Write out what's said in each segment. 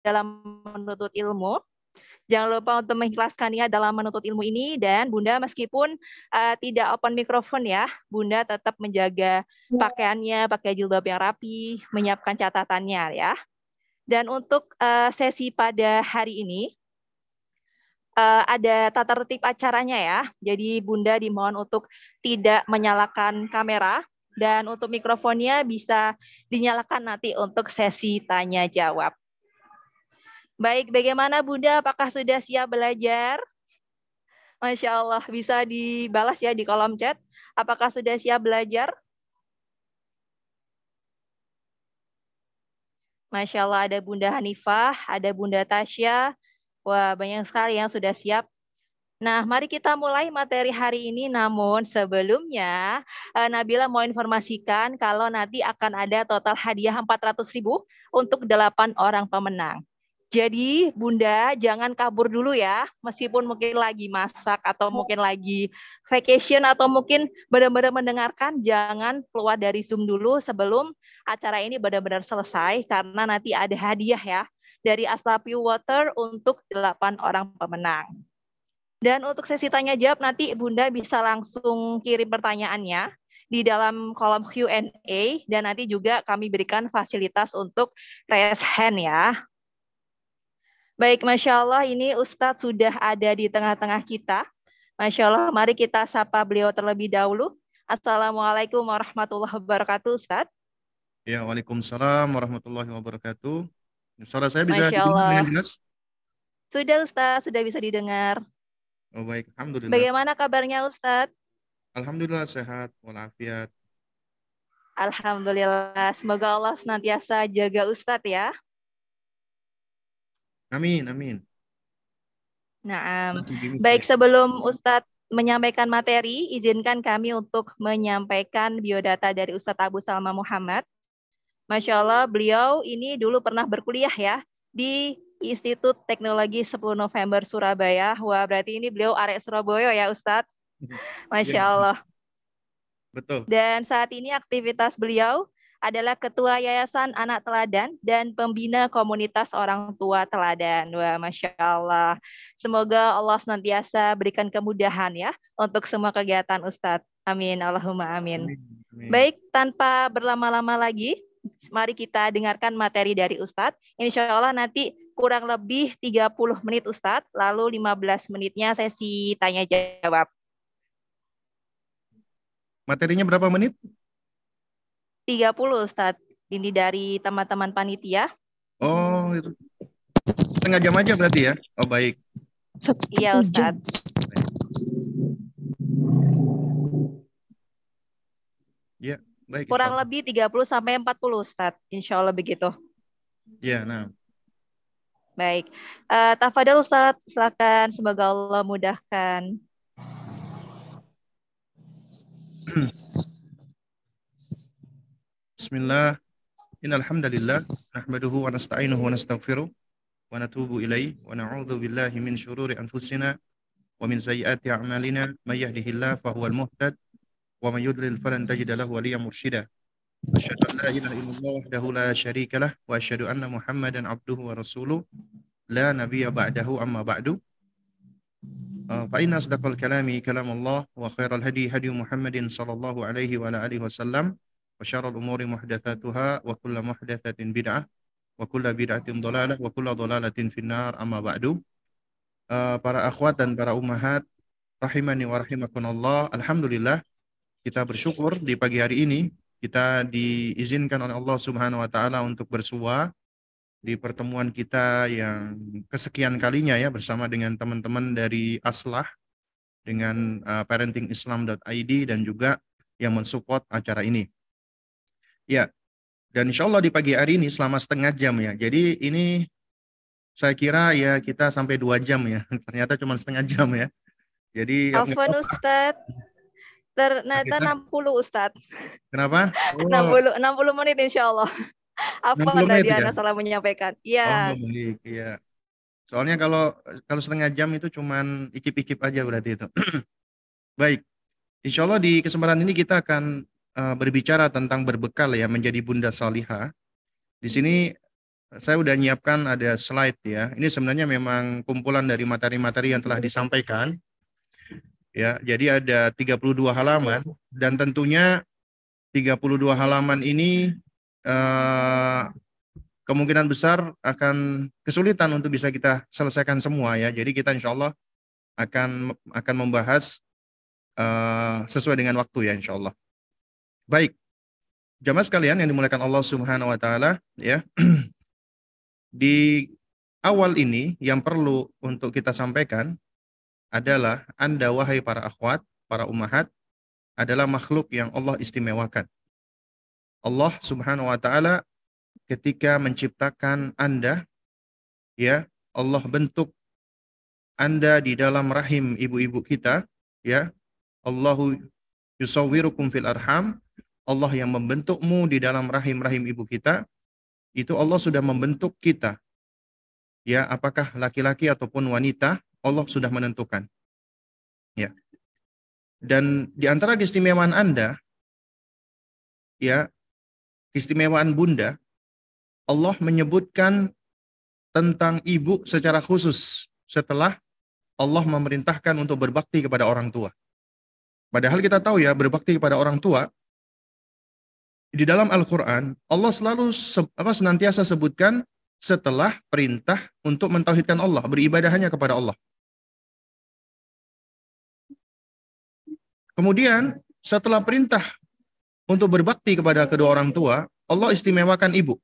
dalam menuntut ilmu. Jangan lupa untuk mengikhlaskan niat dalam menuntut ilmu ini dan Bunda meskipun uh, tidak open mikrofon ya, Bunda tetap menjaga pakaiannya, pakai jilbab yang rapi, menyiapkan catatannya ya. Dan untuk uh, sesi pada hari ini uh, ada tata tertib acaranya ya. Jadi Bunda dimohon untuk tidak menyalakan kamera dan untuk mikrofonnya bisa dinyalakan nanti untuk sesi tanya jawab. Baik, bagaimana Bunda? Apakah sudah siap belajar? Masya Allah, bisa dibalas ya di kolom chat. Apakah sudah siap belajar? Masya Allah, ada Bunda Hanifah, ada Bunda Tasya. Wah, banyak sekali yang sudah siap. Nah, mari kita mulai materi hari ini. Namun sebelumnya, eh, Nabila mau informasikan kalau nanti akan ada total hadiah 400 ribu untuk 8 orang pemenang. Jadi Bunda jangan kabur dulu ya, meskipun mungkin lagi masak atau mungkin lagi vacation atau mungkin benar-benar mendengarkan, jangan keluar dari Zoom dulu sebelum acara ini benar-benar selesai karena nanti ada hadiah ya dari Aslapi Water untuk delapan orang pemenang. Dan untuk sesi tanya jawab nanti Bunda bisa langsung kirim pertanyaannya di dalam kolom Q&A dan nanti juga kami berikan fasilitas untuk raise hand ya. Baik, Masya Allah ini Ustadz sudah ada di tengah-tengah kita. Masya Allah, mari kita sapa beliau terlebih dahulu. Assalamualaikum warahmatullahi wabarakatuh, Ustadz. Ya, Waalaikumsalam warahmatullahi wabarakatuh. Suara saya bisa didengar dengan jelas? Sudah Ustadz, sudah bisa didengar. Oh baik, Alhamdulillah. Bagaimana kabarnya Ustadz? Alhamdulillah sehat, walafiat. Alhamdulillah, semoga Allah senantiasa jaga Ustadz ya. Amin, amin. Nah, baik sebelum Ustadz menyampaikan materi, izinkan kami untuk menyampaikan biodata dari Ustadz Abu Salma Muhammad. Masya Allah, beliau ini dulu pernah berkuliah ya di Institut Teknologi 10 November Surabaya. Wah, berarti ini beliau arek Surabaya ya Ustadz. Masya iya. Allah. Betul. Dan saat ini aktivitas beliau adalah Ketua Yayasan Anak Teladan dan Pembina Komunitas Orang Tua Teladan. Wah, Masya Allah. Semoga Allah senantiasa berikan kemudahan ya untuk semua kegiatan Ustadz. Amin. Allahumma amin. amin. amin. Baik, tanpa berlama-lama lagi, mari kita dengarkan materi dari Ustadz. Insya Allah nanti kurang lebih 30 menit Ustadz, lalu 15 menitnya sesi tanya jawab. Materinya berapa menit? 30 Ustaz. Ini dari teman-teman panitia. Oh, itu. Setengah jam aja berarti ya? Oh, baik. Iya, Ustaz. Ya, baik. Kurang Ustaz. lebih 30 sampai 40 Ustaz. Insya Allah begitu. Ya, nah. Baik. Uh, Tafadil Ustaz, silakan. Semoga Allah mudahkan. بسم الله. إن الحمد لله نحمده ونستعينه ونستغفره ونتوب إليه ونعوذ بالله من شرور أنفسنا ومن سيئات أعمالنا. من يهده الله فهو المهتد ومن يضلل فلن تجد له وليا مرشدا. أشهد أن لا إله إلا الله وحده لا شريك له وأشهد أن محمدا عبده ورسوله. لا نبي بعده أما بعد. آه، فإن أصدق الكلام كلام الله وخير الهدي هدي محمد صلى الله عليه وعلى آله وسلم. alaihi wa alihi wasallam وشر الأمور محدثاتها وكل محدثة بدعة وكل بدعة ضلالة وكل ضلالة في النار أما بعد para akhwat dan para ummahat rahimani wa rahimakumullah alhamdulillah kita bersyukur di pagi hari ini kita diizinkan oleh Allah Subhanahu wa taala untuk bersua di pertemuan kita yang kesekian kalinya ya bersama dengan teman-teman dari Aslah dengan uh, parentingislam.id dan juga yang mensupport acara ini. Ya, dan insya Allah di pagi hari ini selama setengah jam ya. Jadi ini saya kira ya kita sampai dua jam ya. Ternyata cuma setengah jam ya. Jadi Afwan Ustaz. Ternyata kita... 60 Ustaz. Kenapa? Oh. 60 60 menit insya Allah. Apa tadi ya? Anda salah menyampaikan? Iya. Oh, baik, iya. Soalnya kalau kalau setengah jam itu cuma ikip-ikip aja berarti itu. baik. Insya Allah di kesempatan ini kita akan uh, berbicara tentang berbekal ya menjadi bunda salihah. Di sini saya udah nyiapkan ada slide ya. Ini sebenarnya memang kumpulan dari materi-materi yang telah disampaikan. Ya, jadi ada 32 halaman dan tentunya 32 halaman ini eh, kemungkinan besar akan kesulitan untuk bisa kita selesaikan semua ya. Jadi kita insya Allah akan akan membahas uh, sesuai dengan waktu ya insya Allah. Baik, jamaah sekalian yang dimuliakan Allah Subhanahu Wa Taala ya. Di awal ini yang perlu untuk kita sampaikan adalah Anda wahai para akhwat, para umahat adalah makhluk yang Allah istimewakan. Allah Subhanahu wa taala ketika menciptakan Anda ya, Allah bentuk Anda di dalam rahim ibu-ibu kita ya. Allahu yusawwirukum fil arham. Allah yang membentukmu di dalam rahim-rahim ibu kita itu Allah sudah membentuk kita. Ya, apakah laki-laki ataupun wanita, Allah sudah menentukan. Ya. Dan di antara keistimewaan Anda, ya, keistimewaan Bunda, Allah menyebutkan tentang ibu secara khusus setelah Allah memerintahkan untuk berbakti kepada orang tua. Padahal kita tahu ya, berbakti kepada orang tua di dalam Al-Quran, Allah selalu apa, senantiasa sebutkan setelah perintah untuk mentauhidkan Allah, beribadah hanya kepada Allah. Kemudian setelah perintah untuk berbakti kepada kedua orang tua, Allah istimewakan ibu.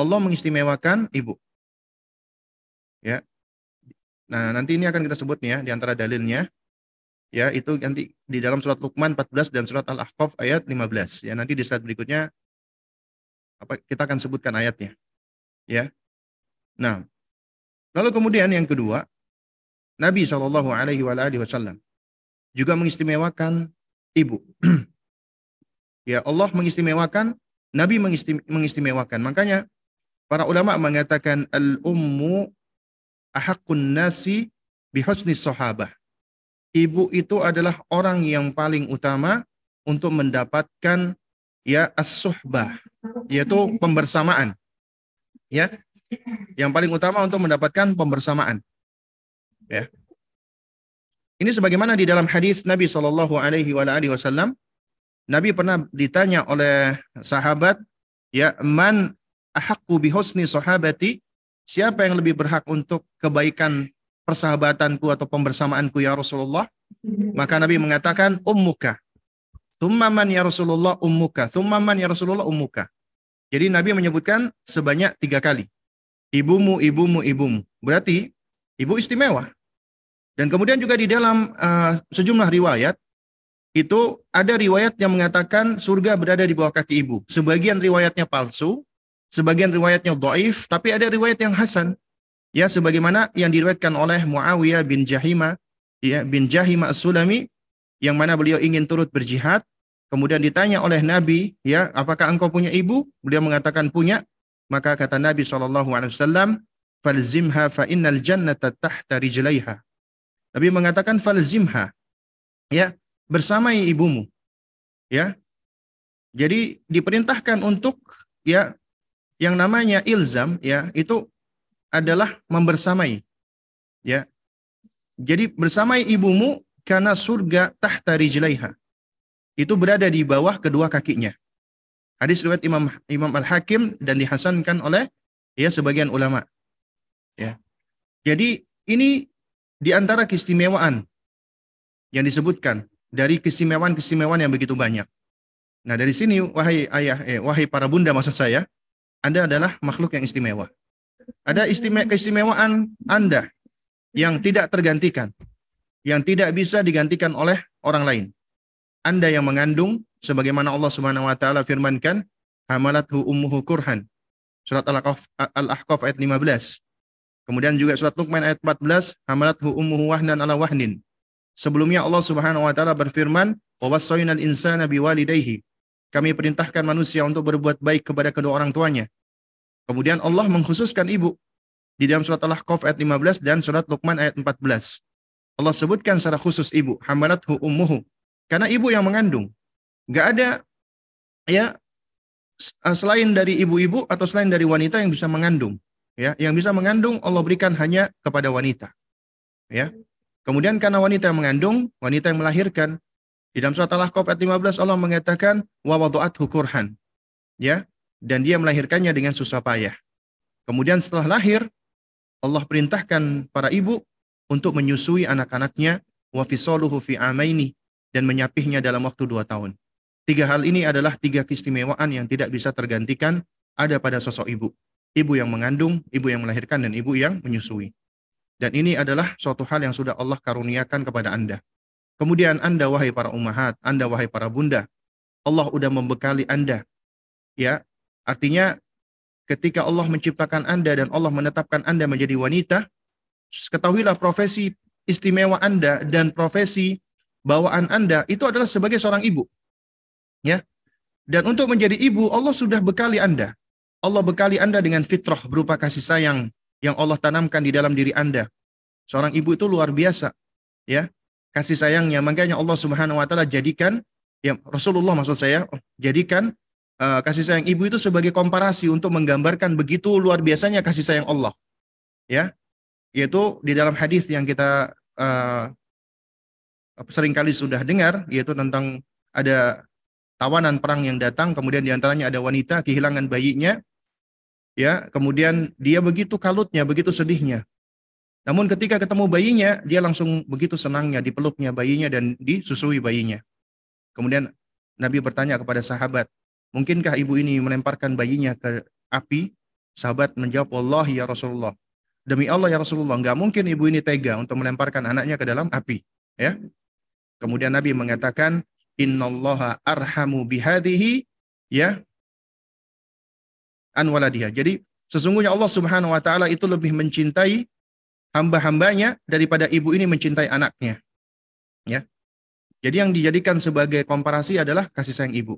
Allah mengistimewakan ibu. Ya. Nah, nanti ini akan kita sebut ya di antara dalilnya ya itu nanti di dalam surat Luqman 14 dan surat Al-Ahqaf ayat 15 ya nanti di slide berikutnya apa kita akan sebutkan ayatnya. Ya. Nah lalu kemudian yang kedua Nabi Shallallahu Alaihi Wasallam juga mengistimewakan ibu. Ya Allah mengistimewakan Nabi mengistimewakan. Makanya para ulama mengatakan al ummu ahakun nasi bihusni sahabah ibu itu adalah orang yang paling utama untuk mendapatkan ya as-suhbah yaitu pembersamaan. Ya. Yang paling utama untuk mendapatkan pembersamaan. Ya. Ini sebagaimana di dalam hadis Nabi Shallallahu alaihi wasallam Nabi pernah ditanya oleh sahabat, ya man ahakku sahabati, siapa yang lebih berhak untuk kebaikan persahabatanku atau pembersamaanku ya Rasulullah? Maka Nabi mengatakan ummuka. Thummaman ya Rasulullah ummuka. Thummaman ya Rasulullah ummuka. Jadi Nabi menyebutkan sebanyak tiga kali. Ibumu, ibumu, ibumu. Berarti ibu istimewa. Dan kemudian juga di dalam uh, sejumlah riwayat, itu ada riwayat yang mengatakan surga berada di bawah kaki ibu. Sebagian riwayatnya palsu, sebagian riwayatnya doif, tapi ada riwayat yang hasan. Ya, sebagaimana yang diriwayatkan oleh Muawiyah bin Jahima ya, bin Jahima As-Sulami yang mana beliau ingin turut berjihad, kemudian ditanya oleh Nabi, ya, apakah engkau punya ibu? Beliau mengatakan punya. Maka kata Nabi SAW, falzimha fa innal jannata tahta rijlaiha. Nabi mengatakan falzimha. Ya, bersamai ibumu. Ya. Jadi diperintahkan untuk ya yang namanya ilzam ya itu adalah membersamai. Ya. Jadi bersamai ibumu karena surga tahta rijlaiha. Itu berada di bawah kedua kakinya. Hadis riwayat Imam Imam Al-Hakim dan dihasankan oleh ya sebagian ulama. Ya. Jadi ini di antara keistimewaan yang disebutkan dari keistimewaan-keistimewaan yang begitu banyak. Nah, dari sini wahai ayah eh wahai para bunda maksud saya, Anda adalah makhluk yang istimewa. Ada istimewa keistimewaan Anda yang tidak tergantikan, yang tidak bisa digantikan oleh orang lain. Anda yang mengandung sebagaimana Allah Subhanahu wa taala firmankan, hamalathu ummuhu kurhan. Surat Al-Ahqaf ayat 15. Kemudian juga surat Luqman ayat 14, hamalathu ummuhu wahnan ala wahnin. Sebelumnya Allah Subhanahu wa taala berfirman, "Wa wasainal insana biwalidayhi." Kami perintahkan manusia untuk berbuat baik kepada kedua orang tuanya. Kemudian Allah mengkhususkan ibu di dalam surat Al-Ahqaf ayat 15 dan surat Luqman ayat 14. Allah sebutkan secara khusus ibu, hamalathu ummuhu. Karena ibu yang mengandung. Gak ada ya eh, selain dari ibu-ibu atau selain dari wanita yang bisa mengandung. Ya, yang bisa mengandung Allah berikan hanya kepada wanita. Ya. Kemudian karena wanita yang mengandung, wanita yang melahirkan, di dalam surat Al-Ahqaf ayat 15 Allah mengatakan wa wada'athu. Ya, dan dia melahirkannya dengan susah payah. Kemudian setelah lahir, Allah perintahkan para ibu untuk menyusui anak-anaknya wa fisaluhu fi amaini dan menyapihnya dalam waktu dua tahun. Tiga hal ini adalah tiga keistimewaan yang tidak bisa tergantikan ada pada sosok ibu. Ibu yang mengandung, ibu yang melahirkan, dan ibu yang menyusui. Dan ini adalah suatu hal yang sudah Allah karuniakan kepada Anda. Kemudian Anda, wahai para ummahat, Anda, wahai para bunda, Allah sudah membekali Anda. Ya, artinya ketika Allah menciptakan Anda dan Allah menetapkan Anda menjadi wanita, ketahuilah profesi istimewa Anda dan profesi bawaan Anda itu adalah sebagai seorang ibu. Ya. Dan untuk menjadi ibu, Allah sudah bekali Anda. Allah bekali Anda dengan fitrah berupa kasih sayang yang Allah tanamkan di dalam diri Anda. Seorang ibu itu luar biasa. Ya. Kasih sayangnya makanya Allah Subhanahu wa taala jadikan ya Rasulullah maksud saya jadikan uh, kasih sayang ibu itu sebagai komparasi untuk menggambarkan begitu luar biasanya kasih sayang Allah. Ya. Yaitu di dalam hadis yang kita uh, sering kali sudah dengar yaitu tentang ada tawanan perang yang datang kemudian di antaranya ada wanita kehilangan bayinya ya kemudian dia begitu kalutnya begitu sedihnya namun ketika ketemu bayinya dia langsung begitu senangnya dipeluknya bayinya dan disusui bayinya kemudian Nabi bertanya kepada sahabat mungkinkah ibu ini melemparkan bayinya ke api sahabat menjawab Allah ya Rasulullah Demi Allah ya Rasulullah, nggak mungkin ibu ini tega untuk melemparkan anaknya ke dalam api. Ya. Kemudian Nabi mengatakan, Innallaha arhamu bihadihi ya anwaladiha. Jadi sesungguhnya Allah Subhanahu wa taala itu lebih mencintai hamba-hambanya daripada ibu ini mencintai anaknya. Ya. Jadi yang dijadikan sebagai komparasi adalah kasih sayang ibu.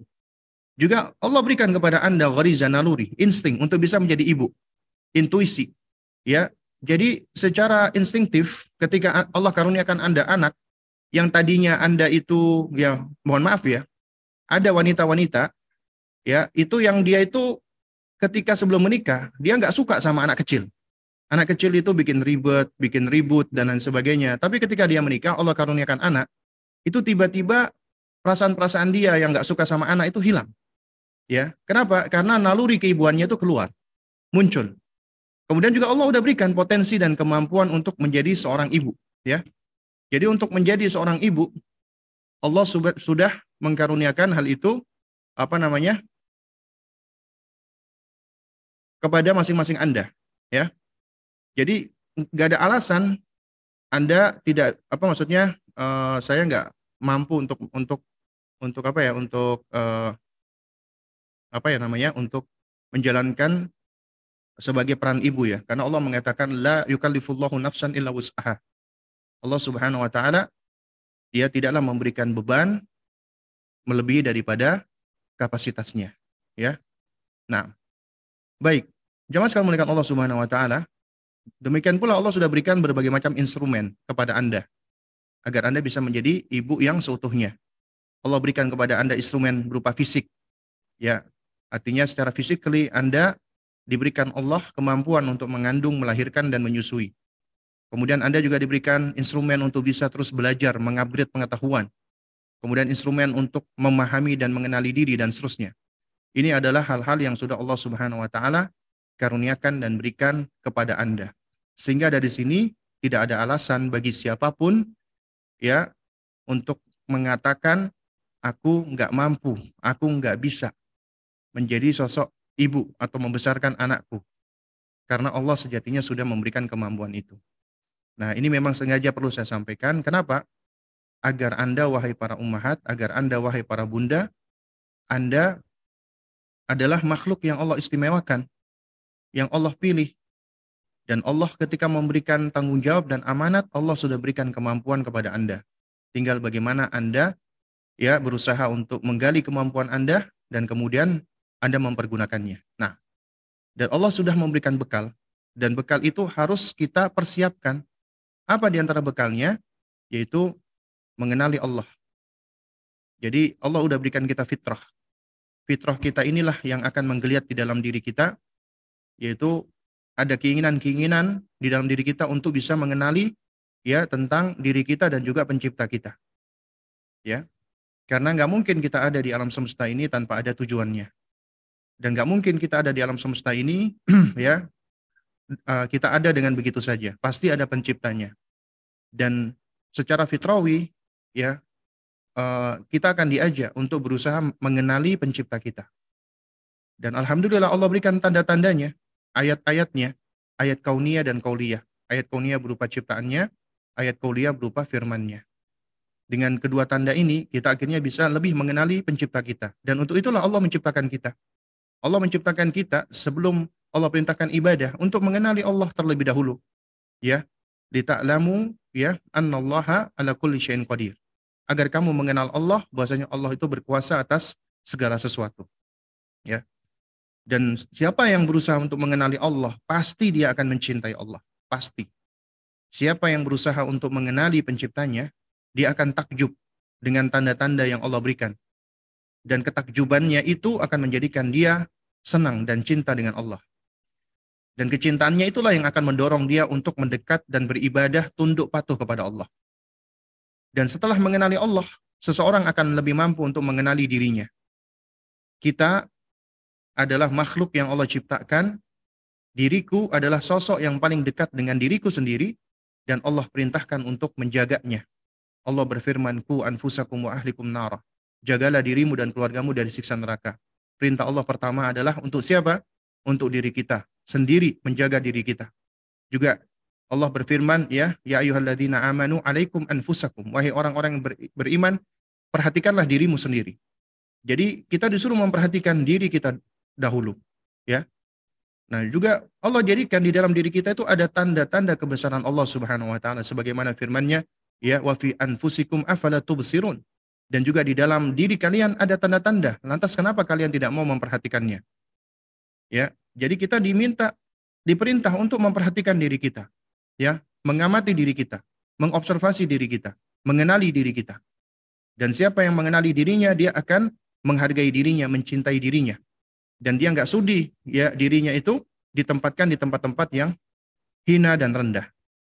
Juga Allah berikan kepada Anda ghariza naluri, insting untuk bisa menjadi ibu. Intuisi. Ya, jadi secara instinktif ketika Allah karuniakan Anda anak yang tadinya Anda itu ya mohon maaf ya, ada wanita-wanita ya itu yang dia itu ketika sebelum menikah dia nggak suka sama anak kecil. Anak kecil itu bikin ribet, bikin ribut dan lain sebagainya. Tapi ketika dia menikah, Allah karuniakan anak, itu tiba-tiba perasaan-perasaan dia yang nggak suka sama anak itu hilang. Ya, kenapa? Karena naluri keibuannya itu keluar, muncul. Kemudian juga Allah sudah berikan potensi dan kemampuan untuk menjadi seorang ibu, ya. Jadi untuk menjadi seorang ibu, Allah sudah mengkaruniakan hal itu apa namanya? kepada masing-masing Anda, ya. Jadi nggak ada alasan Anda tidak apa maksudnya uh, saya nggak mampu untuk untuk untuk apa ya untuk uh, apa ya namanya untuk menjalankan sebagai peran ibu ya. Karena Allah mengatakan la yukallifullahu nafsan illa wus'aha. Allah Subhanahu wa taala dia tidaklah memberikan beban melebihi daripada kapasitasnya, ya. Nah, baik. Jamaah sekalian melihat Allah Subhanahu wa taala, demikian pula Allah sudah berikan berbagai macam instrumen kepada Anda agar Anda bisa menjadi ibu yang seutuhnya. Allah berikan kepada Anda instrumen berupa fisik. Ya, artinya secara physically Anda diberikan Allah kemampuan untuk mengandung, melahirkan, dan menyusui. Kemudian Anda juga diberikan instrumen untuk bisa terus belajar, mengupgrade pengetahuan. Kemudian instrumen untuk memahami dan mengenali diri dan seterusnya. Ini adalah hal-hal yang sudah Allah Subhanahu wa taala karuniakan dan berikan kepada Anda. Sehingga dari sini tidak ada alasan bagi siapa pun ya untuk mengatakan aku nggak mampu, aku nggak bisa menjadi sosok ibu atau membesarkan anakku. Karena Allah sejatinya sudah memberikan kemampuan itu. Nah ini memang sengaja perlu saya sampaikan. Kenapa? Agar Anda wahai para ummahat, agar Anda wahai para bunda, Anda adalah makhluk yang Allah istimewakan. Yang Allah pilih. Dan Allah ketika memberikan tanggung jawab dan amanat, Allah sudah berikan kemampuan kepada Anda. Tinggal bagaimana Anda ya berusaha untuk menggali kemampuan Anda dan kemudian anda mempergunakannya. Nah, dan Allah sudah memberikan bekal, dan bekal itu harus kita persiapkan. Apa di antara bekalnya? Yaitu mengenali Allah. Jadi Allah sudah berikan kita fitrah. fitrah kita inilah yang akan menggeliat di dalam diri kita, yaitu ada keinginan-keinginan di dalam diri kita untuk bisa mengenali ya tentang diri kita dan juga pencipta kita. Ya, karena nggak mungkin kita ada di alam semesta ini tanpa ada tujuannya. Dan nggak mungkin kita ada di alam semesta ini, ya, uh, kita ada dengan begitu saja. Pasti ada penciptanya. Dan secara fitrawi, ya, uh, kita akan diajak untuk berusaha mengenali pencipta kita. Dan alhamdulillah Allah berikan tanda-tandanya, ayat-ayatnya, ayat kaunia dan kauliah. Ayat kaunia berupa ciptaannya, ayat kauliah berupa firmannya. Dengan kedua tanda ini, kita akhirnya bisa lebih mengenali pencipta kita. Dan untuk itulah Allah menciptakan kita. Allah menciptakan kita sebelum Allah perintahkan ibadah untuk mengenali Allah terlebih dahulu. Ya, lita'lamu ya annallaha ala kulli syai'in qadir. Agar kamu mengenal Allah bahwasanya Allah itu berkuasa atas segala sesuatu. Ya. Dan siapa yang berusaha untuk mengenali Allah, pasti dia akan mencintai Allah, pasti. Siapa yang berusaha untuk mengenali penciptanya, dia akan takjub dengan tanda-tanda yang Allah berikan. Dan ketakjubannya itu akan menjadikan dia senang dan cinta dengan Allah. Dan kecintaannya itulah yang akan mendorong dia untuk mendekat dan beribadah tunduk patuh kepada Allah. Dan setelah mengenali Allah, seseorang akan lebih mampu untuk mengenali dirinya. Kita adalah makhluk yang Allah ciptakan. Diriku adalah sosok yang paling dekat dengan diriku sendiri dan Allah perintahkan untuk menjaganya. Allah berfirman, "Ku anfusakum wa ahlikum nara." Jagalah dirimu dan keluargamu dari siksa neraka. Perintah Allah pertama adalah untuk siapa? Untuk diri kita, sendiri menjaga diri kita. Juga Allah berfirman, ya, ya ayyuhalladzina amanu alaikum anfusakum. Wahai orang-orang yang beriman, perhatikanlah dirimu sendiri. Jadi kita disuruh memperhatikan diri kita dahulu, ya. Nah, juga Allah jadikan di dalam diri kita itu ada tanda-tanda kebesaran Allah Subhanahu wa taala sebagaimana firman-Nya, ya wa fi anfusikum afala tubsirun dan juga di dalam diri kalian ada tanda-tanda. Lantas kenapa kalian tidak mau memperhatikannya? Ya jadi kita diminta diperintah untuk memperhatikan diri kita ya. Mengamati diri kita mengobservasi diri kita mengenali diri kita. Dan siapa yang mengenali dirinya dia akan menghargai dirinya mencintai dirinya. Dan dia nggak sudi ya dirinya itu ditempatkan di tempat-tempat yang hina dan rendah.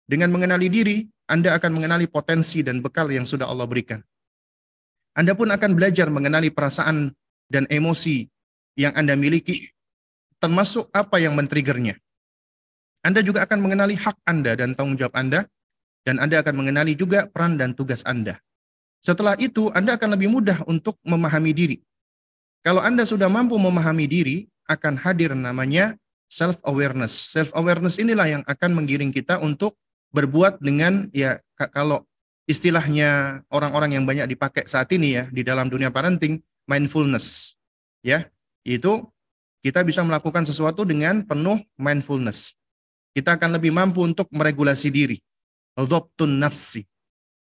Dengan mengenali diri anda akan mengenali potensi dan bekal yang sudah Allah berikan. Anda pun akan belajar mengenali perasaan dan emosi yang Anda miliki, termasuk apa yang men-triggernya. Anda juga akan mengenali hak Anda dan tanggung jawab Anda, dan Anda akan mengenali juga peran dan tugas Anda. Setelah itu, Anda akan lebih mudah untuk memahami diri. Kalau Anda sudah mampu memahami diri, akan hadir namanya self-awareness. Self-awareness inilah yang akan menggiring kita untuk berbuat dengan ya kalau istilahnya orang-orang yang banyak dipakai saat ini ya di dalam dunia parenting mindfulness. Ya itu kita bisa melakukan sesuatu dengan penuh mindfulness. Kita akan lebih mampu untuk meregulasi diri adoptun nafsi.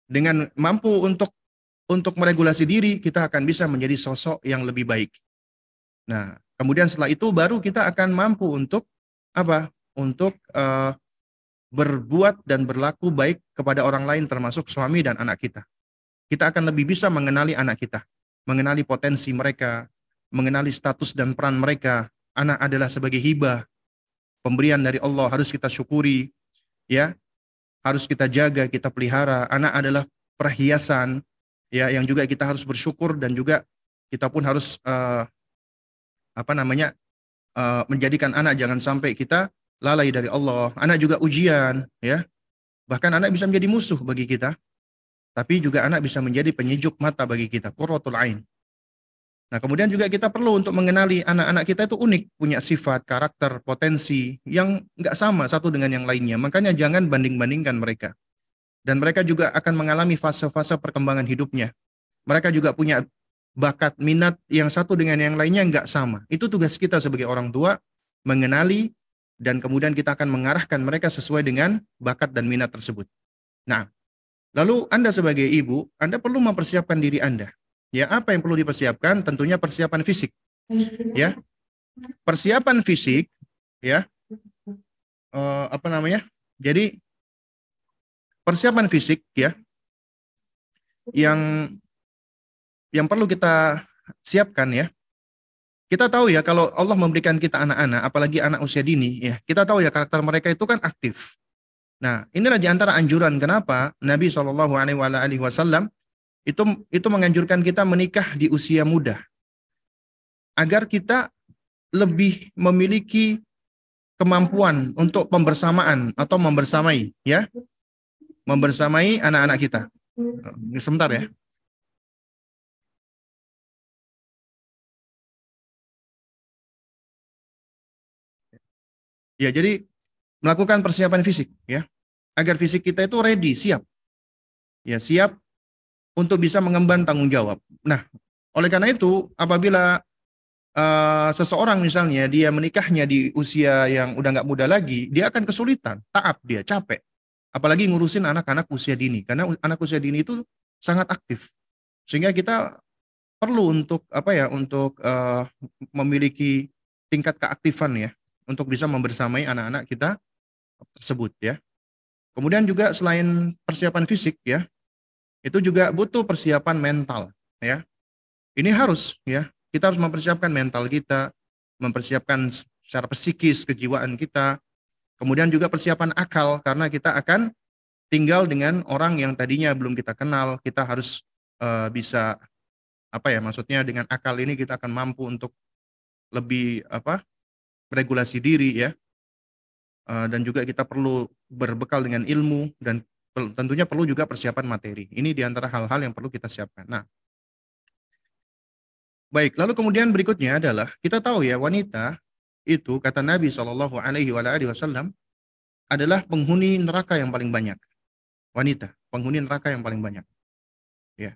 Dengan mampu untuk untuk meregulasi diri kita akan bisa menjadi sosok yang lebih baik. Nah kemudian setelah itu baru kita akan mampu untuk apa? Untuk uh, berbuat dan berlaku baik kepada orang lain termasuk suami dan anak kita. Kita akan lebih bisa mengenali anak kita, mengenali potensi mereka, mengenali status dan peran mereka. Anak adalah sebagai hibah, pemberian dari Allah harus kita syukuri, ya. Harus kita jaga, kita pelihara. Anak adalah perhiasan ya yang juga kita harus bersyukur dan juga kita pun harus uh, apa namanya uh, menjadikan anak jangan sampai kita lalai dari Allah. Anak juga ujian, ya. Bahkan anak bisa menjadi musuh bagi kita. Tapi juga anak bisa menjadi penyejuk mata bagi kita, qurratul ain. Nah, kemudian juga kita perlu untuk mengenali anak-anak kita itu unik, punya sifat, karakter, potensi yang nggak sama satu dengan yang lainnya. Makanya jangan banding-bandingkan mereka. Dan mereka juga akan mengalami fase-fase perkembangan hidupnya. Mereka juga punya bakat, minat yang satu dengan yang lainnya nggak sama. Itu tugas kita sebagai orang tua, mengenali dan kemudian kita akan mengarahkan mereka sesuai dengan bakat dan minat tersebut. Nah, lalu Anda sebagai ibu, Anda perlu mempersiapkan diri Anda. Ya, apa yang perlu dipersiapkan? Tentunya persiapan fisik. Ya. Persiapan fisik ya. Uh, apa namanya? Jadi persiapan fisik ya yang yang perlu kita siapkan ya. Kita tahu ya kalau Allah memberikan kita anak-anak, apalagi anak usia dini, ya kita tahu ya karakter mereka itu kan aktif. Nah, inilah di antara anjuran kenapa Nabi Shallallahu Alaihi Wasallam itu itu menganjurkan kita menikah di usia muda, agar kita lebih memiliki kemampuan untuk pembersamaan atau membersamai, ya, membersamai anak-anak kita. Sebentar ya. Ya, jadi melakukan persiapan fisik ya. Agar fisik kita itu ready, siap. Ya, siap untuk bisa mengemban tanggung jawab. Nah, oleh karena itu apabila uh, seseorang misalnya dia menikahnya di usia yang udah nggak muda lagi, dia akan kesulitan, taap dia, capek. Apalagi ngurusin anak-anak usia dini karena anak usia dini itu sangat aktif. Sehingga kita perlu untuk apa ya untuk uh, memiliki tingkat keaktifan ya untuk bisa membersamai anak-anak kita tersebut ya. Kemudian juga selain persiapan fisik ya, itu juga butuh persiapan mental ya. Ini harus ya, kita harus mempersiapkan mental kita, mempersiapkan secara psikis kejiwaan kita, kemudian juga persiapan akal karena kita akan tinggal dengan orang yang tadinya belum kita kenal, kita harus uh, bisa apa ya maksudnya dengan akal ini kita akan mampu untuk lebih apa regulasi diri ya. Uh, dan juga kita perlu berbekal dengan ilmu dan tentunya perlu juga persiapan materi. Ini di antara hal-hal yang perlu kita siapkan. Nah, baik. Lalu kemudian berikutnya adalah kita tahu ya wanita itu kata Nabi Shallallahu Alaihi Wasallam adalah penghuni neraka yang paling banyak. Wanita, penghuni neraka yang paling banyak. Ya.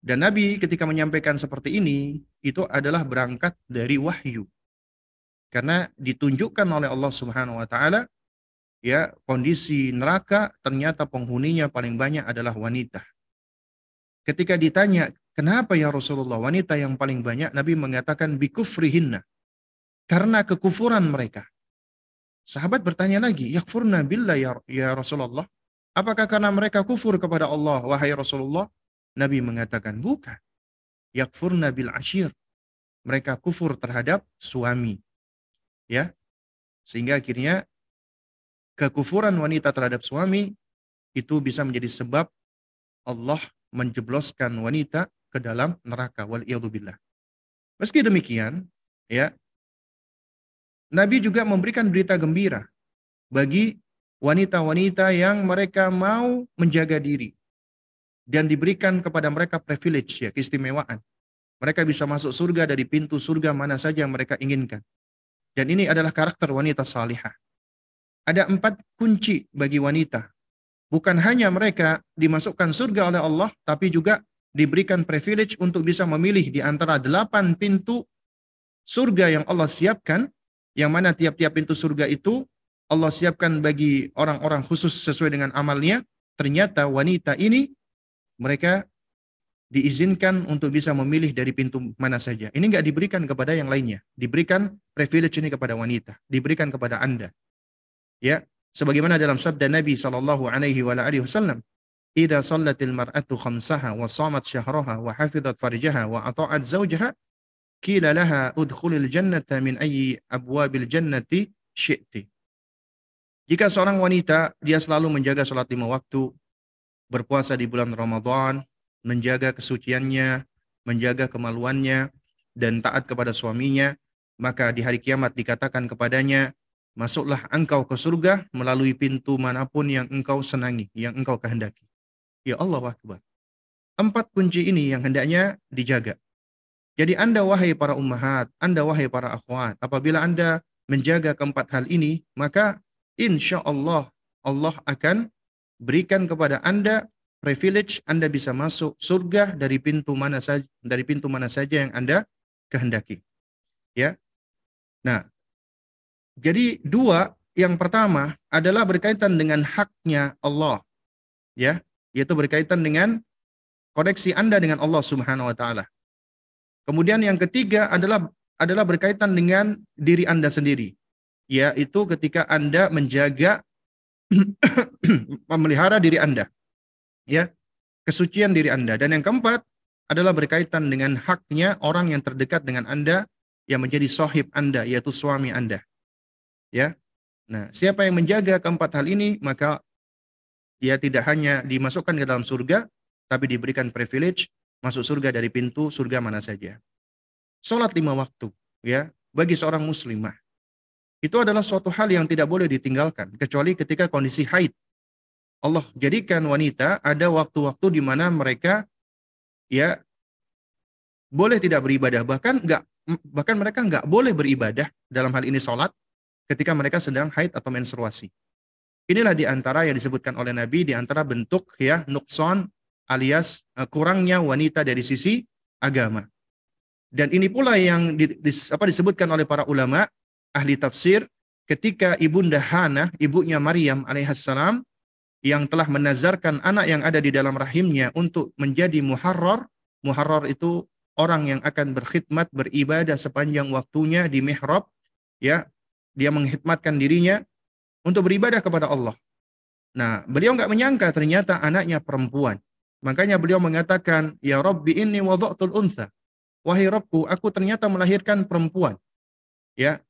Dan Nabi ketika menyampaikan seperti ini, itu adalah berangkat dari wahyu. Karena ditunjukkan oleh Allah Subhanahu wa taala ya kondisi neraka ternyata penghuninya paling banyak adalah wanita. Ketika ditanya, "Kenapa ya Rasulullah wanita yang paling banyak?" Nabi mengatakan bikufrihinna. Karena kekufuran mereka. Sahabat bertanya lagi, "Yakfurna billah ya, ya Rasulullah?" Apakah karena mereka kufur kepada Allah wahai Rasulullah? Nabi mengatakan, "Bukan. Yakfurna bil ashir." Mereka kufur terhadap suami ya sehingga akhirnya kekufuran wanita terhadap suami itu bisa menjadi sebab Allah menjebloskan wanita ke dalam neraka wal billah. Meski demikian, ya Nabi juga memberikan berita gembira bagi wanita-wanita yang mereka mau menjaga diri dan diberikan kepada mereka privilege ya keistimewaan. Mereka bisa masuk surga dari pintu surga mana saja yang mereka inginkan. Dan ini adalah karakter wanita salihah. Ada empat kunci bagi wanita. Bukan hanya mereka dimasukkan surga oleh Allah, tapi juga diberikan privilege untuk bisa memilih di antara delapan pintu surga yang Allah siapkan, yang mana tiap-tiap pintu surga itu Allah siapkan bagi orang-orang khusus sesuai dengan amalnya. Ternyata wanita ini mereka diizinkan untuk bisa memilih dari pintu mana saja. Ini nggak diberikan kepada yang lainnya. Diberikan privilege ini kepada wanita. Diberikan kepada Anda. Ya, sebagaimana dalam sabda Nabi sallallahu alaihi wasallam, "Idza shallatil mar'atu khamsaha wa shamat syahraha wa hafizat farjaha wa ata'at zawjaha, qila laha udkhulil jannata min ayyi abwabil jannati syi'ti." Jika seorang wanita dia selalu menjaga salat lima waktu, berpuasa di bulan Ramadan, menjaga kesuciannya, menjaga kemaluannya, dan taat kepada suaminya, maka di hari kiamat dikatakan kepadanya, masuklah engkau ke surga melalui pintu mana pun yang engkau senangi, yang engkau kehendaki. Ya Allah Akbar. Empat kunci ini yang hendaknya dijaga. Jadi Anda wahai para ummahat, Anda wahai para akhwat, apabila Anda menjaga keempat hal ini, maka insya Allah Allah akan berikan kepada Anda privilege Anda bisa masuk surga dari pintu mana saja dari pintu mana saja yang Anda kehendaki. Ya. Nah, jadi dua yang pertama adalah berkaitan dengan haknya Allah. Ya, yaitu berkaitan dengan koneksi Anda dengan Allah Subhanahu wa taala. Kemudian yang ketiga adalah adalah berkaitan dengan diri Anda sendiri. Yaitu ketika Anda menjaga memelihara diri Anda ya kesucian diri Anda. Dan yang keempat adalah berkaitan dengan haknya orang yang terdekat dengan Anda, yang menjadi sahib Anda yaitu suami Anda. Ya. Nah, siapa yang menjaga keempat hal ini maka dia tidak hanya dimasukkan ke dalam surga tapi diberikan privilege masuk surga dari pintu surga mana saja. Salat lima waktu ya bagi seorang muslimah itu adalah suatu hal yang tidak boleh ditinggalkan kecuali ketika kondisi haid. Allah jadikan wanita ada waktu-waktu di mana mereka ya boleh tidak beribadah bahkan enggak bahkan mereka enggak boleh beribadah dalam hal ini sholat ketika mereka sedang haid atau menstruasi. Inilah di antara yang disebutkan oleh Nabi di antara bentuk ya nukson alias uh, kurangnya wanita dari sisi agama. Dan ini pula yang di, di, apa disebutkan oleh para ulama ahli tafsir ketika ibunda Hana, ibunya Maryam alaihissalam yang telah menazarkan anak yang ada di dalam rahimnya untuk menjadi muharrar. Muharrar itu orang yang akan berkhidmat beribadah sepanjang waktunya di mihrab ya dia menghidmatkan dirinya untuk beribadah kepada Allah. Nah, beliau nggak menyangka ternyata anaknya perempuan. Makanya beliau mengatakan, Ya Rabbi ini wadha'tul untha. Wahai Rabbku, aku ternyata melahirkan perempuan. Ya,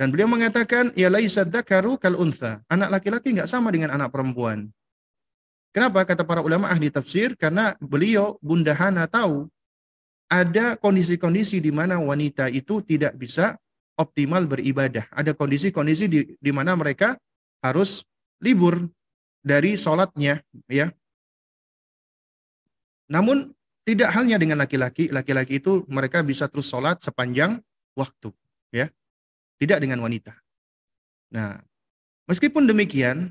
dan beliau mengatakan, ya laisa dzakaru kal untha. Anak laki-laki nggak sama dengan anak perempuan. Kenapa? Kata para ulama ahli tafsir, karena beliau Bunda Hana tahu ada kondisi-kondisi di mana wanita itu tidak bisa optimal beribadah. Ada kondisi-kondisi di, di mana mereka harus libur dari sholatnya, ya. Namun tidak halnya dengan laki-laki, laki-laki itu mereka bisa terus sholat sepanjang waktu, ya tidak dengan wanita. Nah, meskipun demikian,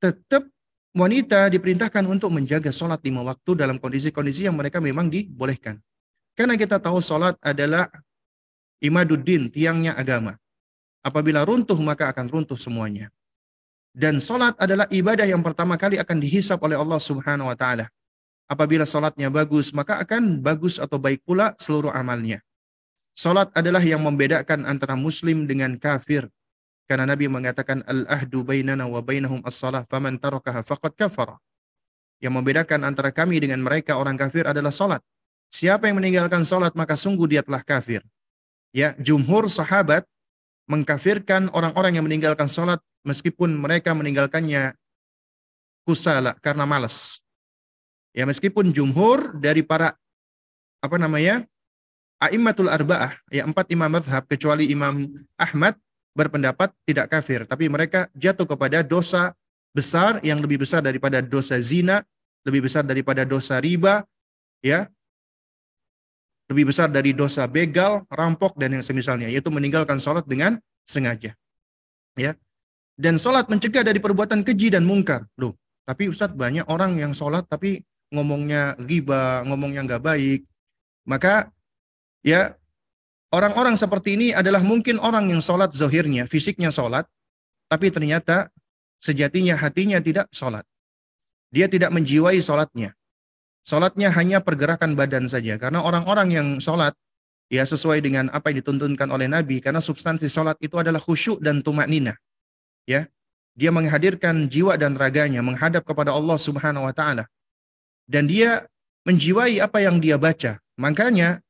tetap wanita diperintahkan untuk menjaga sholat lima waktu dalam kondisi-kondisi yang mereka memang dibolehkan. Karena kita tahu sholat adalah imaduddin, tiangnya agama. Apabila runtuh, maka akan runtuh semuanya. Dan sholat adalah ibadah yang pertama kali akan dihisap oleh Allah Subhanahu wa Ta'ala. Apabila sholatnya bagus, maka akan bagus atau baik pula seluruh amalnya. Salat adalah yang membedakan antara muslim dengan kafir. Karena Nabi mengatakan al-ahdu bainana wa bainahum as-salah faman tarakaha faqad kafara. Yang membedakan antara kami dengan mereka orang kafir adalah salat. Siapa yang meninggalkan salat maka sungguh dia telah kafir. Ya, jumhur sahabat mengkafirkan orang-orang yang meninggalkan salat meskipun mereka meninggalkannya kusala karena malas. Ya, meskipun jumhur dari para apa namanya? A'immatul arba'ah, ya empat imam madhab, kecuali Imam Ahmad, berpendapat tidak kafir. Tapi mereka jatuh kepada dosa besar yang lebih besar daripada dosa zina, lebih besar daripada dosa riba, ya, lebih besar dari dosa begal, rampok, dan yang semisalnya, yaitu meninggalkan sholat dengan sengaja. Ya, dan sholat mencegah dari perbuatan keji dan mungkar. Loh, tapi Ustadz banyak orang yang sholat tapi ngomongnya riba, ngomongnya nggak baik. Maka ya orang-orang seperti ini adalah mungkin orang yang sholat zohirnya, fisiknya sholat, tapi ternyata sejatinya hatinya tidak sholat. Dia tidak menjiwai sholatnya. Sholatnya hanya pergerakan badan saja. Karena orang-orang yang sholat, ya sesuai dengan apa yang dituntunkan oleh Nabi, karena substansi sholat itu adalah khusyuk dan tumak nina. Ya, dia menghadirkan jiwa dan raganya menghadap kepada Allah Subhanahu wa taala. Dan dia menjiwai apa yang dia baca. Makanya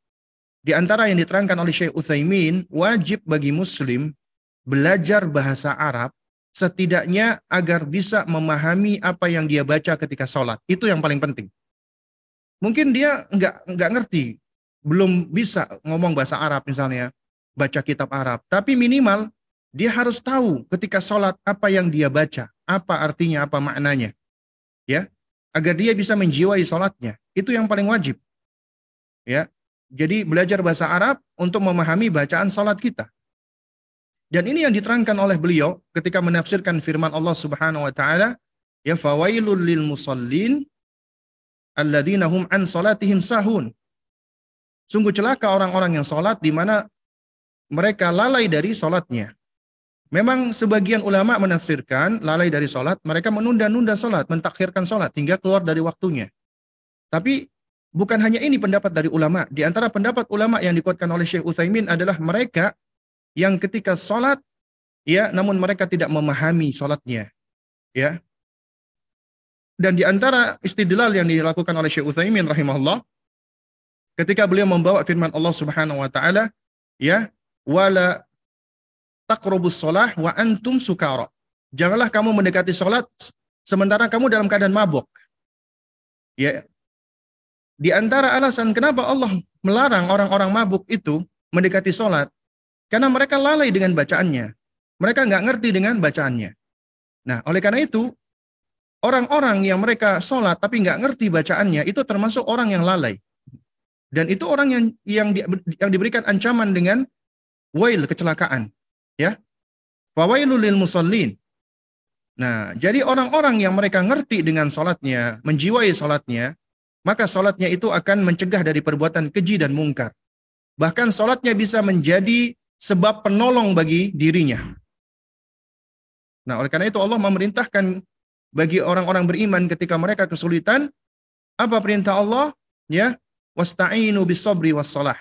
di antara yang diterangkan oleh Syekh Utsaimin, wajib bagi muslim belajar bahasa Arab setidaknya agar bisa memahami apa yang dia baca ketika sholat. Itu yang paling penting. Mungkin dia nggak nggak ngerti, belum bisa ngomong bahasa Arab misalnya, baca kitab Arab. Tapi minimal dia harus tahu ketika sholat apa yang dia baca, apa artinya, apa maknanya. Ya, agar dia bisa menjiwai sholatnya. Itu yang paling wajib. Ya, jadi belajar bahasa Arab untuk memahami bacaan salat kita. Dan ini yang diterangkan oleh beliau ketika menafsirkan firman Allah Subhanahu wa taala, ya fawailul lil musallin alladzina hum an salatihim sahun. Sungguh celaka orang-orang yang salat di mana mereka lalai dari salatnya. Memang sebagian ulama menafsirkan lalai dari salat, mereka menunda-nunda salat, mentakhirkan salat hingga keluar dari waktunya. Tapi Bukan hanya ini pendapat dari ulama. Di antara pendapat ulama yang dikuatkan oleh Syekh Utsaimin adalah mereka yang ketika sholat, ya, namun mereka tidak memahami sholatnya, ya. Dan di antara istidlal yang dilakukan oleh Syekh Utsaimin rahimahullah, ketika beliau membawa firman Allah Subhanahu wa taala, ya wala taqrabus shalah wa antum sukara. Janganlah kamu mendekati salat sementara kamu dalam keadaan mabuk. Ya. Di antara alasan kenapa Allah melarang orang-orang mabuk itu mendekati salat karena mereka lalai dengan bacaannya. Mereka nggak ngerti dengan bacaannya. Nah, oleh karena itu orang-orang yang mereka sholat tapi nggak ngerti bacaannya itu termasuk orang yang lalai. Dan itu orang yang yang di, yang diberikan ancaman dengan wail kecelakaan, ya. Fawailul lil musallin. Nah, jadi orang-orang yang mereka ngerti dengan sholatnya, menjiwai sholatnya, maka sholatnya itu akan mencegah dari perbuatan keji dan mungkar. Bahkan sholatnya bisa menjadi sebab penolong bagi dirinya. Nah, oleh karena itu Allah memerintahkan bagi orang-orang beriman ketika mereka kesulitan, apa perintah Allah? Ya, wasta'inu bisabri wassalah.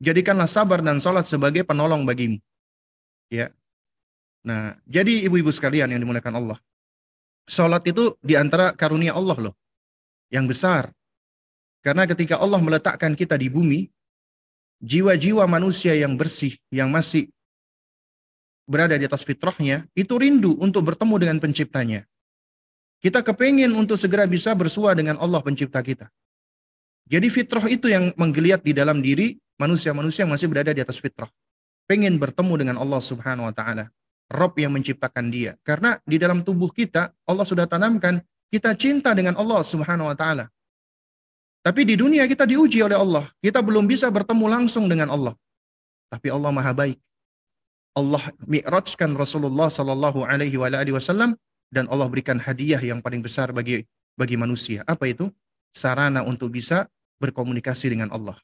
Jadikanlah sabar dan salat sebagai penolong bagimu. Ya. Nah, jadi ibu-ibu sekalian yang dimuliakan Allah. Salat itu di antara karunia Allah loh. Yang besar. Karena ketika Allah meletakkan kita di bumi, jiwa-jiwa manusia yang bersih, yang masih berada di atas fitrahnya, itu rindu untuk bertemu dengan penciptanya. Kita kepingin untuk segera bisa bersua dengan Allah pencipta kita. Jadi fitrah itu yang menggeliat di dalam diri manusia-manusia yang masih berada di atas fitrah. Pengen bertemu dengan Allah subhanahu wa ta'ala. Rob yang menciptakan dia. Karena di dalam tubuh kita, Allah sudah tanamkan, kita cinta dengan Allah subhanahu wa ta'ala. Tapi di dunia kita diuji oleh Allah. Kita belum bisa bertemu langsung dengan Allah. Tapi Allah maha baik. Allah mi'rajkan Rasulullah sallallahu alaihi wasallam dan Allah berikan hadiah yang paling besar bagi bagi manusia. Apa itu? sarana untuk bisa berkomunikasi dengan Allah.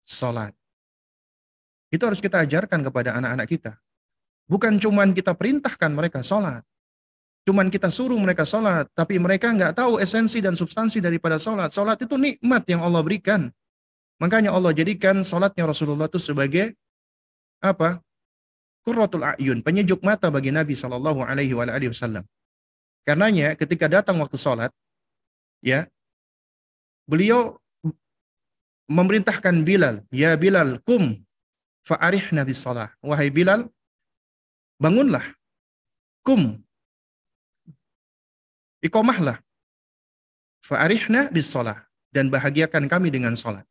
Salat. Itu harus kita ajarkan kepada anak-anak kita. Bukan cuman kita perintahkan mereka sholat. Cuman kita suruh mereka sholat. Tapi mereka nggak tahu esensi dan substansi daripada sholat. Sholat itu nikmat yang Allah berikan. Makanya Allah jadikan sholatnya Rasulullah itu sebagai apa? Qurratul a'yun, penyejuk mata bagi Nabi Shallallahu Alaihi Wasallam. Karenanya ketika datang waktu sholat, ya beliau memerintahkan Bilal, "Ya Bilal, kum fa'arihna bis salah." Wahai Bilal, bangunlah. Kum. Iqamahlah. Fa'arihna bis salah dan bahagiakan kami dengan salat.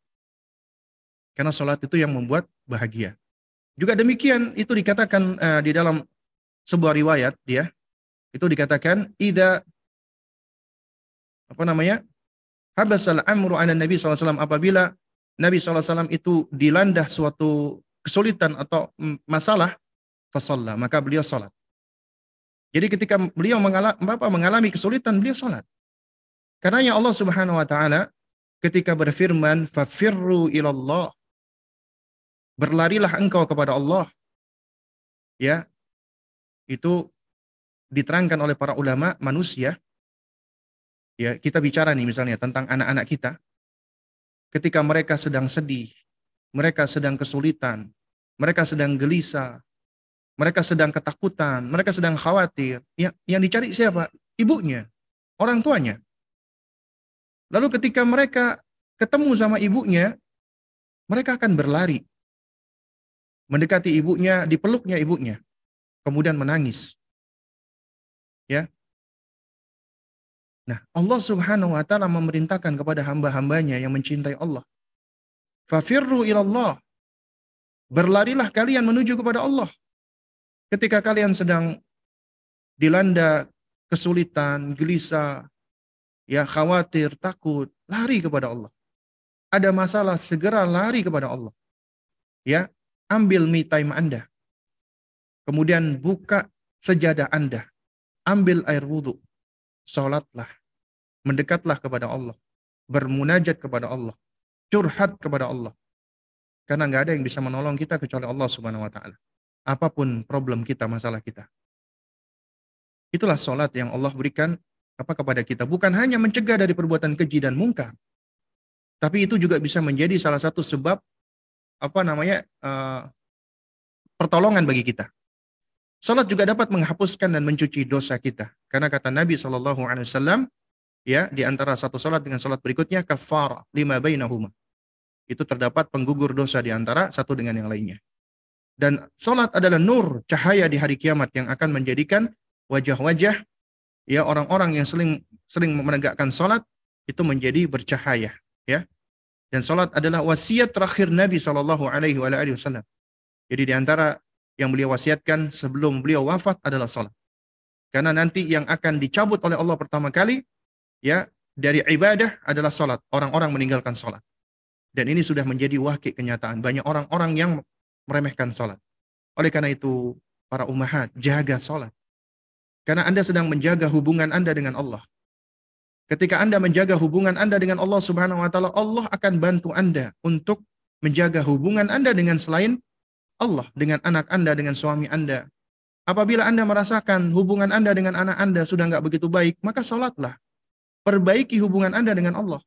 Karena salat itu yang membuat bahagia. Juga demikian itu dikatakan uh, di dalam sebuah riwayat ya. Itu dikatakan ida apa namanya? habasal amru ala Nabi SAW apabila Nabi SAW itu dilanda suatu kesulitan atau masalah, fasalla, maka beliau salat. Jadi ketika beliau mengalami, Bapak mengalami kesulitan, beliau salat. Karena Allah Subhanahu wa taala ketika berfirman, "Fafirru ilallah." Berlarilah engkau kepada Allah. Ya. Itu diterangkan oleh para ulama manusia Ya, kita bicara nih misalnya tentang anak-anak kita. Ketika mereka sedang sedih, mereka sedang kesulitan, mereka sedang gelisah, mereka sedang ketakutan, mereka sedang khawatir. Ya, yang dicari siapa? Ibunya, orang tuanya. Lalu ketika mereka ketemu sama ibunya, mereka akan berlari. Mendekati ibunya, dipeluknya ibunya. Kemudian menangis. Ya, Nah, Allah Subhanahu wa taala memerintahkan kepada hamba-hambanya yang mencintai Allah. Fafirru ilallah. Berlarilah kalian menuju kepada Allah. Ketika kalian sedang dilanda kesulitan, gelisah, ya khawatir, takut, lari kepada Allah. Ada masalah, segera lari kepada Allah. Ya, ambil me time Anda. Kemudian buka sejadah Anda. Ambil air wudhu Salatlah. Mendekatlah kepada Allah. Bermunajat kepada Allah. Curhat kepada Allah. Karena nggak ada yang bisa menolong kita kecuali Allah Subhanahu wa taala. Apa pun problem kita, masalah kita. Itulah salat yang Allah berikan apa kepada kita. Bukan hanya mencegah dari perbuatan keji dan mungkar. Tapi itu juga bisa menjadi salah satu sebab apa namanya uh, pertolongan bagi kita. Salat juga dapat menghapuskan dan mencuci dosa kita. Karena kata Nabi Shallallahu Alaihi Wasallam, ya di antara satu salat dengan salat berikutnya kafar lima bainahuma. Itu terdapat penggugur dosa di antara satu dengan yang lainnya. Dan sholat adalah nur, cahaya di hari kiamat yang akan menjadikan wajah-wajah ya orang-orang yang sering sering menegakkan sholat itu menjadi bercahaya ya. Dan sholat adalah wasiat terakhir Nabi Shallallahu Alaihi Wasallam. Jadi di antara yang beliau wasiatkan sebelum beliau wafat adalah sholat karena nanti yang akan dicabut oleh Allah pertama kali ya dari ibadah adalah sholat orang-orang meninggalkan sholat dan ini sudah menjadi wakil kenyataan. Banyak orang-orang yang meremehkan sholat oleh karena itu para umahat jaga sholat karena Anda sedang menjaga hubungan Anda dengan Allah. Ketika Anda menjaga hubungan Anda dengan Allah Subhanahu wa taala, Allah akan bantu Anda untuk menjaga hubungan Anda dengan selain Allah, dengan anak Anda, dengan suami Anda. Apabila Anda merasakan hubungan Anda dengan anak Anda sudah nggak begitu baik, maka sholatlah. Perbaiki hubungan Anda dengan Allah.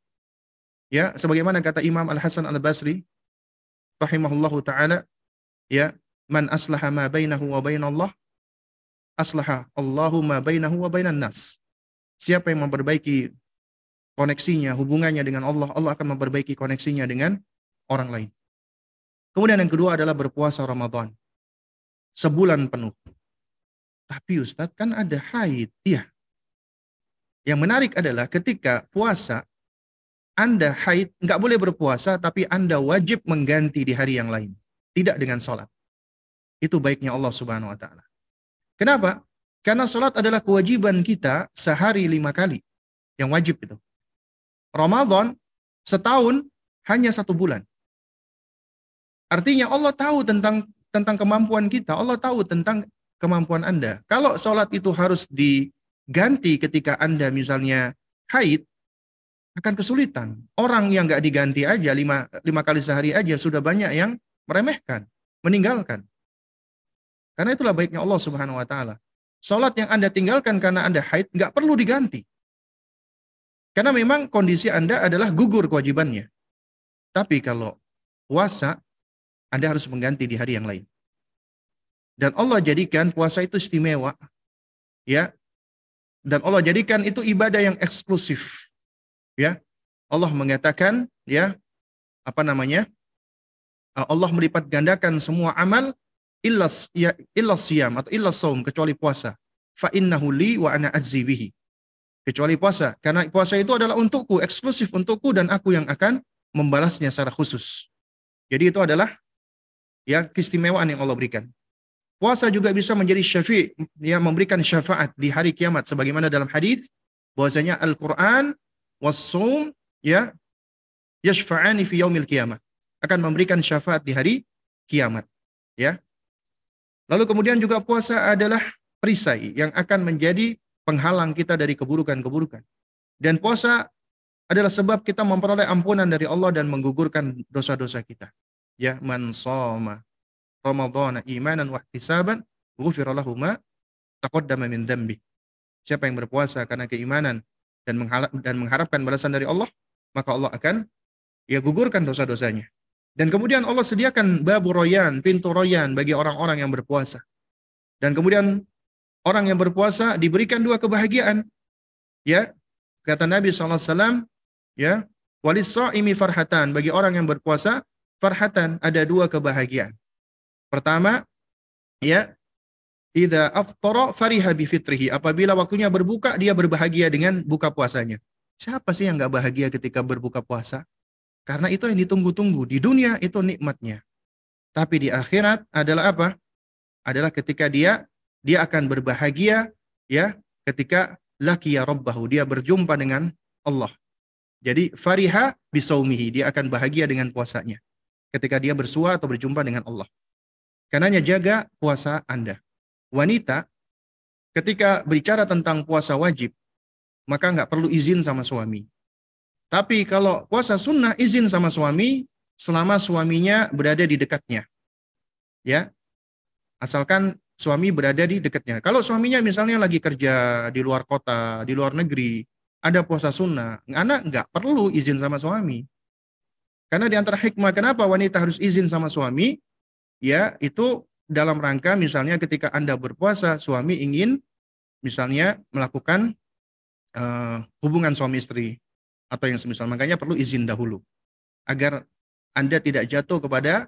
Ya, sebagaimana kata Imam Al Hasan Al Basri, rahimahullahu taala, ya, man aslaha ma bainahu wa bainallah aslaha Allahumma bainahu wa bainan nas. Siapa yang memperbaiki koneksinya, hubungannya dengan Allah, Allah akan memperbaiki koneksinya dengan orang lain. Kemudian yang kedua adalah berpuasa Ramadan. Sebulan penuh. Tapi Ustadz kan ada haid. Iya. Yang menarik adalah ketika puasa, Anda haid, nggak boleh berpuasa, tapi Anda wajib mengganti di hari yang lain. Tidak dengan sholat. Itu baiknya Allah subhanahu wa ta'ala. Kenapa? Karena sholat adalah kewajiban kita sehari lima kali. Yang wajib itu. Ramadan setahun hanya satu bulan. Artinya Allah tahu tentang tentang kemampuan kita. Allah tahu tentang kemampuan Anda. Kalau sholat itu harus diganti ketika Anda misalnya haid, akan kesulitan. Orang yang nggak diganti aja lima, lima kali sehari aja sudah banyak yang meremehkan, meninggalkan. Karena itulah baiknya Allah Subhanahu wa taala. Salat yang Anda tinggalkan karena Anda haid nggak perlu diganti. Karena memang kondisi Anda adalah gugur kewajibannya. Tapi kalau puasa, Anda harus mengganti di hari yang lain. Dan Allah jadikan puasa itu istimewa. Ya. Dan Allah jadikan itu ibadah yang eksklusif. Ya. Allah mengatakan ya apa namanya? Allah melipat gandakan semua amal illas ya illas siyam atau illas saum kecuali puasa. Fa innahu li wa ana. Kecuali puasa, karena puasa itu adalah untukku, eksklusif untukku dan aku yang akan membalasnya secara khusus. Jadi itu adalah ya keistimewaan yang Allah berikan. Puasa juga bisa menjadi syafi' yang memberikan syafaat di hari kiamat sebagaimana dalam hadis bahwasanya Al-Qur'an was ya yashfa'ani fi yaumil kiamat akan memberikan syafaat di hari kiamat ya Lalu kemudian juga puasa adalah perisai yang akan menjadi penghalang kita dari keburukan-keburukan. Dan puasa adalah sebab kita memperoleh ampunan dari Allah dan menggugurkan dosa-dosa kita. Ya man soma Ramadhan imanan wa ihtisaban ghufira ma taqaddama min dhanbi. Siapa yang berpuasa karena keimanan dan mengharapkan balasan dari Allah, maka Allah akan ya gugurkan dosa-dosanya. Dan kemudian Allah sediakan babu royan, pintu royan bagi orang-orang yang berpuasa. Dan kemudian orang yang berpuasa diberikan dua kebahagiaan. Ya, kata Nabi SAW, ya, walis imi farhatan. Bagi orang yang berpuasa, farhatan, ada dua kebahagiaan. Pertama, ya, Ida aftara fariha fitrihi. Apabila waktunya berbuka, dia berbahagia dengan buka puasanya. Siapa sih yang nggak bahagia ketika berbuka puasa? Karena itu yang ditunggu-tunggu. Di dunia itu nikmatnya. Tapi di akhirat adalah apa? Adalah ketika dia dia akan berbahagia ya ketika laki ya rabbahu dia berjumpa dengan Allah. Jadi fariha bisaumihi dia akan bahagia dengan puasanya ketika dia bersua atau berjumpa dengan Allah. Karenanya jaga puasa Anda. Wanita ketika bicara tentang puasa wajib maka nggak perlu izin sama suami. Tapi kalau puasa sunnah izin sama suami selama suaminya berada di dekatnya. Ya. Asalkan suami berada di dekatnya. Kalau suaminya misalnya lagi kerja di luar kota, di luar negeri, ada puasa sunnah, anak nggak perlu izin sama suami. Karena di antara hikmah kenapa wanita harus izin sama suami, ya itu dalam rangka misalnya ketika Anda berpuasa, suami ingin misalnya melakukan uh, hubungan suami istri atau yang semisal makanya perlu izin dahulu agar anda tidak jatuh kepada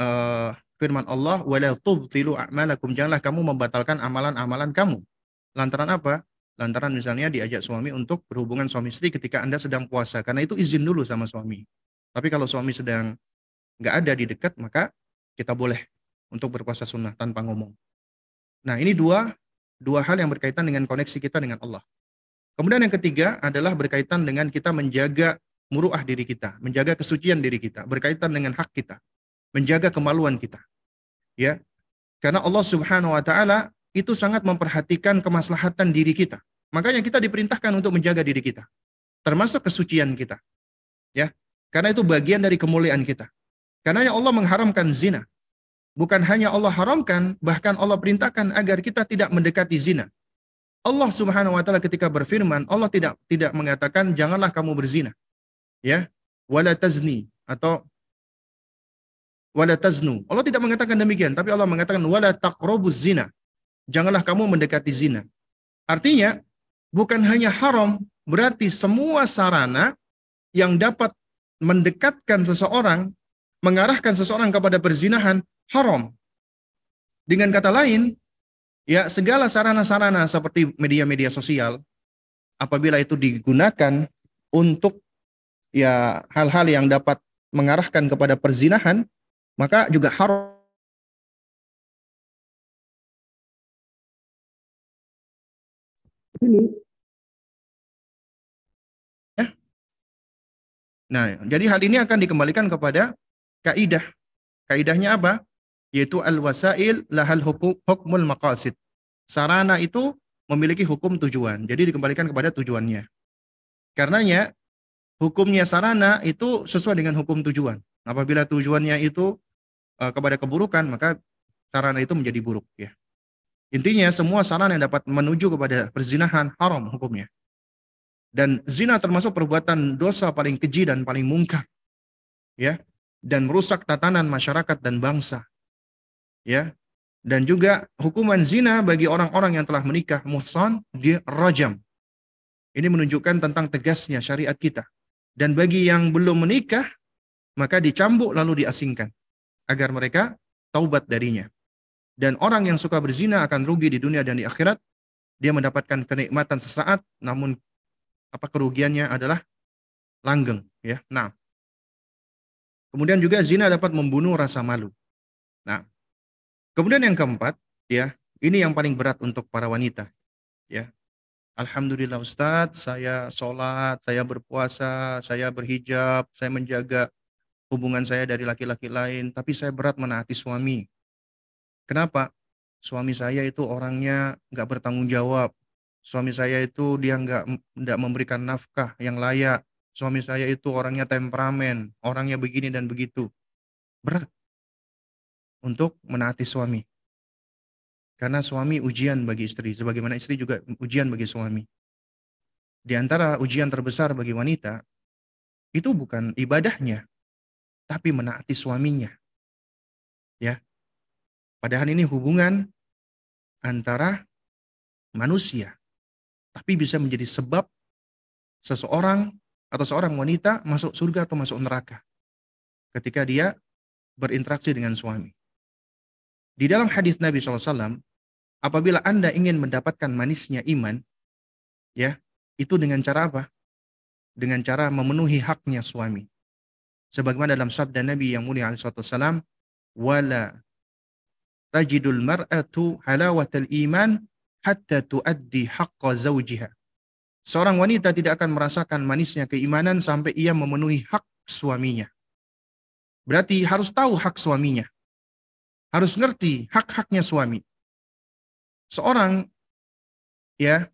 uh, firman Allah, "Wala a'malakum." Janganlah kamu membatalkan amalan-amalan kamu. Lantaran apa? Lantaran misalnya diajak suami untuk berhubungan suami istri ketika Anda sedang puasa. Karena itu izin dulu sama suami. Tapi kalau suami sedang nggak ada di dekat, maka kita boleh untuk berpuasa sunnah tanpa ngomong. Nah ini dua, dua hal yang berkaitan dengan koneksi kita dengan Allah. Kemudian yang ketiga adalah berkaitan dengan kita menjaga muruah diri kita, menjaga kesucian diri kita, berkaitan dengan hak kita, menjaga kemaluan kita. Ya. Karena Allah Subhanahu wa taala itu sangat memperhatikan kemaslahatan diri kita. Makanya kita diperintahkan untuk menjaga diri kita, termasuk kesucian kita. Ya. Karena itu bagian dari kemuliaan kita. Karena Allah mengharamkan zina. Bukan hanya Allah haramkan, bahkan Allah perintahkan agar kita tidak mendekati zina. Allah Subhanahu wa taala ketika berfirman, Allah tidak tidak mengatakan janganlah kamu berzina. Ya, wala tazni atau wala taznu. Allah tidak mengatakan demikian, tapi Allah mengatakan wala taqrabuz zina. Janganlah kamu mendekati zina. Artinya, bukan hanya haram, berarti semua sarana yang dapat mendekatkan seseorang, mengarahkan seseorang kepada perzinahan haram. Dengan kata lain, Ya, segala sarana-sarana seperti media-media sosial apabila itu digunakan untuk ya hal-hal yang dapat mengarahkan kepada perzinahan, maka juga haram ini ya. Nah, jadi hal ini akan dikembalikan kepada kaidah. Kaidahnya apa? Yaitu al-wasail lahal hukum hukmul maqasid. Sarana itu memiliki hukum tujuan. Jadi dikembalikan kepada tujuannya. Karenanya hukumnya sarana itu sesuai dengan hukum tujuan. Apabila tujuannya itu uh, kepada keburukan, maka sarana itu menjadi buruk ya. Intinya semua sarana yang dapat menuju kepada perzinahan haram hukumnya. Dan zina termasuk perbuatan dosa paling keji dan paling mungkar. Ya, dan merusak tatanan masyarakat dan bangsa ya dan juga hukuman zina bagi orang-orang yang telah menikah muhsan di rajam. Ini menunjukkan tentang tegasnya syariat kita. Dan bagi yang belum menikah, maka dicambuk lalu diasingkan agar mereka taubat darinya. Dan orang yang suka berzina akan rugi di dunia dan di akhirat. Dia mendapatkan kenikmatan sesaat, namun apa kerugiannya adalah langgeng. Ya, nah. Kemudian juga zina dapat membunuh rasa malu. Nah, Kemudian yang keempat, ya, ini yang paling berat untuk para wanita. Ya. Alhamdulillah Ustadz, saya sholat, saya berpuasa, saya berhijab, saya menjaga hubungan saya dari laki-laki lain, tapi saya berat menaati suami. Kenapa? Suami saya itu orangnya nggak bertanggung jawab. Suami saya itu dia nggak nggak memberikan nafkah yang layak. Suami saya itu orangnya temperamen, orangnya begini dan begitu. Berat untuk menaati suami. Karena suami ujian bagi istri, sebagaimana istri juga ujian bagi suami. Di antara ujian terbesar bagi wanita, itu bukan ibadahnya, tapi menaati suaminya. Ya. Padahal ini hubungan antara manusia, tapi bisa menjadi sebab seseorang atau seorang wanita masuk surga atau masuk neraka ketika dia berinteraksi dengan suami. Di dalam hadis Nabi SAW, apabila Anda ingin mendapatkan manisnya iman, ya, itu dengan cara apa? Dengan cara memenuhi haknya suami. Sebagaimana dalam sabda Nabi yang mulia SAW, wala tajidul mar'atu halawatal iman hatta tuaddi haqqa zawjiha. Seorang wanita tidak akan merasakan manisnya keimanan sampai ia memenuhi hak suaminya. Berarti harus tahu hak suaminya harus ngerti hak-haknya suami. Seorang ya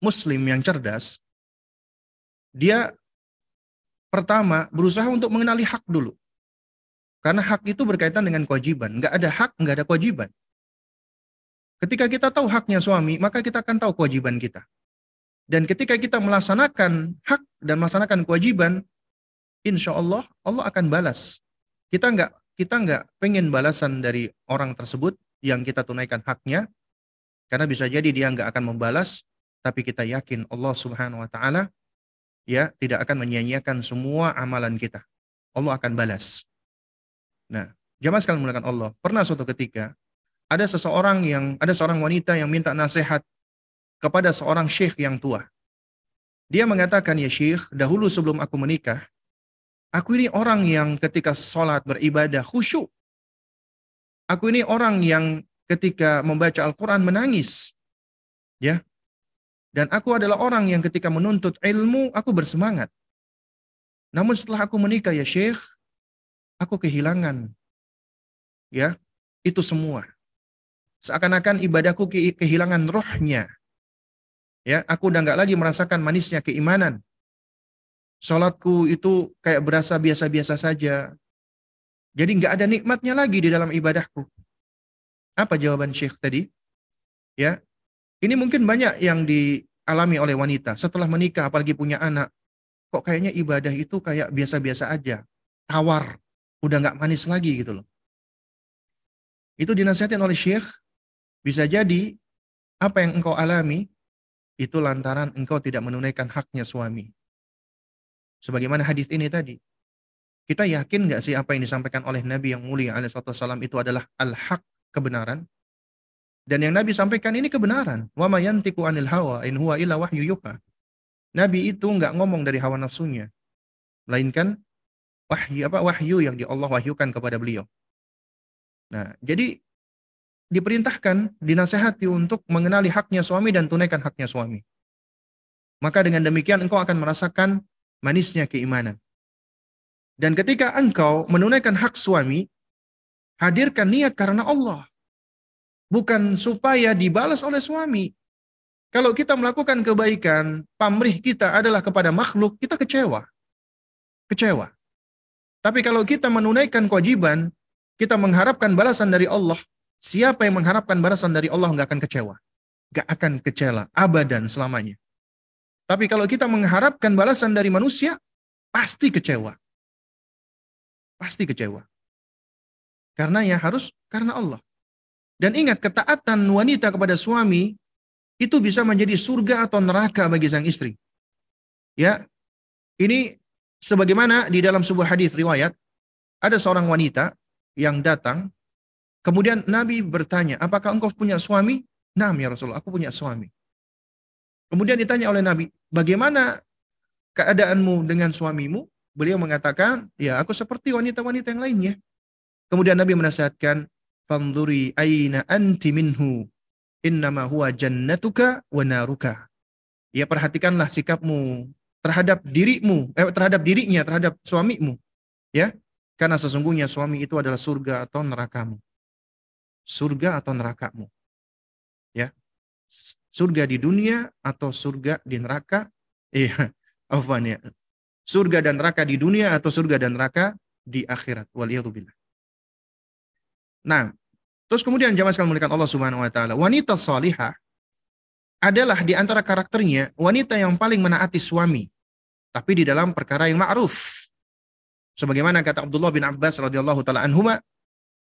muslim yang cerdas dia pertama berusaha untuk mengenali hak dulu. Karena hak itu berkaitan dengan kewajiban. Nggak ada hak, nggak ada kewajiban. Ketika kita tahu haknya suami, maka kita akan tahu kewajiban kita. Dan ketika kita melaksanakan hak dan melaksanakan kewajiban, insya Allah, Allah akan balas. Kita nggak kita nggak pengen balasan dari orang tersebut yang kita tunaikan haknya, karena bisa jadi dia nggak akan membalas, tapi kita yakin Allah Subhanahu Wa Taala ya tidak akan menyia-nyiakan semua amalan kita. Allah akan balas. Nah, Jamaah sekalian menggunakan Allah. Pernah suatu ketika ada seseorang yang ada seorang wanita yang minta nasihat kepada seorang syekh yang tua. Dia mengatakan, ya syekh, dahulu sebelum aku menikah, aku ini orang yang ketika sholat beribadah khusyuk. Aku ini orang yang ketika membaca Al-Quran menangis. Ya, dan aku adalah orang yang ketika menuntut ilmu, aku bersemangat. Namun setelah aku menikah ya Syekh, aku kehilangan ya itu semua. Seakan-akan ibadahku kehilangan rohnya. Ya, aku udah nggak lagi merasakan manisnya keimanan. Sholatku itu kayak berasa biasa-biasa saja. Jadi nggak ada nikmatnya lagi di dalam ibadahku. Apa jawaban Syekh tadi? Ya, ini mungkin banyak yang dialami oleh wanita setelah menikah, apalagi punya anak. Kok kayaknya ibadah itu kayak biasa-biasa aja, tawar, udah nggak manis lagi gitu loh. Itu dinasihatin oleh Syekh, bisa jadi apa yang engkau alami itu lantaran engkau tidak menunaikan haknya suami. Sebagaimana hadis ini tadi. Kita yakin nggak sih apa yang disampaikan oleh Nabi yang mulia alaihissalam itu adalah al-haq kebenaran? Dan yang Nabi sampaikan ini kebenaran. Wa mayantiku anil hawa in huwa illa wahyu yuha. Nabi itu nggak ngomong dari hawa nafsunya. Melainkan wahyu apa wahyu yang di Allah wahyukan kepada beliau. Nah, jadi diperintahkan, dinasehati untuk mengenali haknya suami dan tunaikan haknya suami. Maka dengan demikian engkau akan merasakan manisnya keimanan. Dan ketika engkau menunaikan hak suami, hadirkan niat karena Allah bukan supaya dibalas oleh suami. Kalau kita melakukan kebaikan, pamrih kita adalah kepada makhluk, kita kecewa. Kecewa. Tapi kalau kita menunaikan kewajiban, kita mengharapkan balasan dari Allah, siapa yang mengharapkan balasan dari Allah nggak akan kecewa. Nggak akan kecewa, abadan selamanya. Tapi kalau kita mengharapkan balasan dari manusia, pasti kecewa. Pasti kecewa. Karena ya harus karena Allah. Dan ingat, ketaatan wanita kepada suami itu bisa menjadi surga atau neraka bagi sang istri. Ya, ini sebagaimana di dalam sebuah hadis riwayat, ada seorang wanita yang datang, kemudian Nabi bertanya, apakah engkau punya suami? Nah, ya Rasulullah, aku punya suami. Kemudian ditanya oleh Nabi, bagaimana keadaanmu dengan suamimu? Beliau mengatakan, ya aku seperti wanita-wanita yang lainnya. Kemudian Nabi menasihatkan, Fanduri aina anti minhu. Innama huwa jannatuka wa naruka. Ya perhatikanlah sikapmu terhadap dirimu, eh, terhadap dirinya, terhadap suamimu. Ya, karena sesungguhnya suami itu adalah surga atau nerakamu. Surga atau nerakamu. Ya. Surga di dunia atau surga di neraka. Iya, afwan ya. Surga dan neraka di dunia atau surga dan neraka di akhirat. Waliyadzubillah. Nah, Terus kemudian jamaah sekalian melihat Allah Subhanahu wa taala, wanita salihah adalah di antara karakternya wanita yang paling menaati suami, tapi di dalam perkara yang ma'ruf. Sebagaimana kata Abdullah bin Abbas radhiyallahu taala anhuma,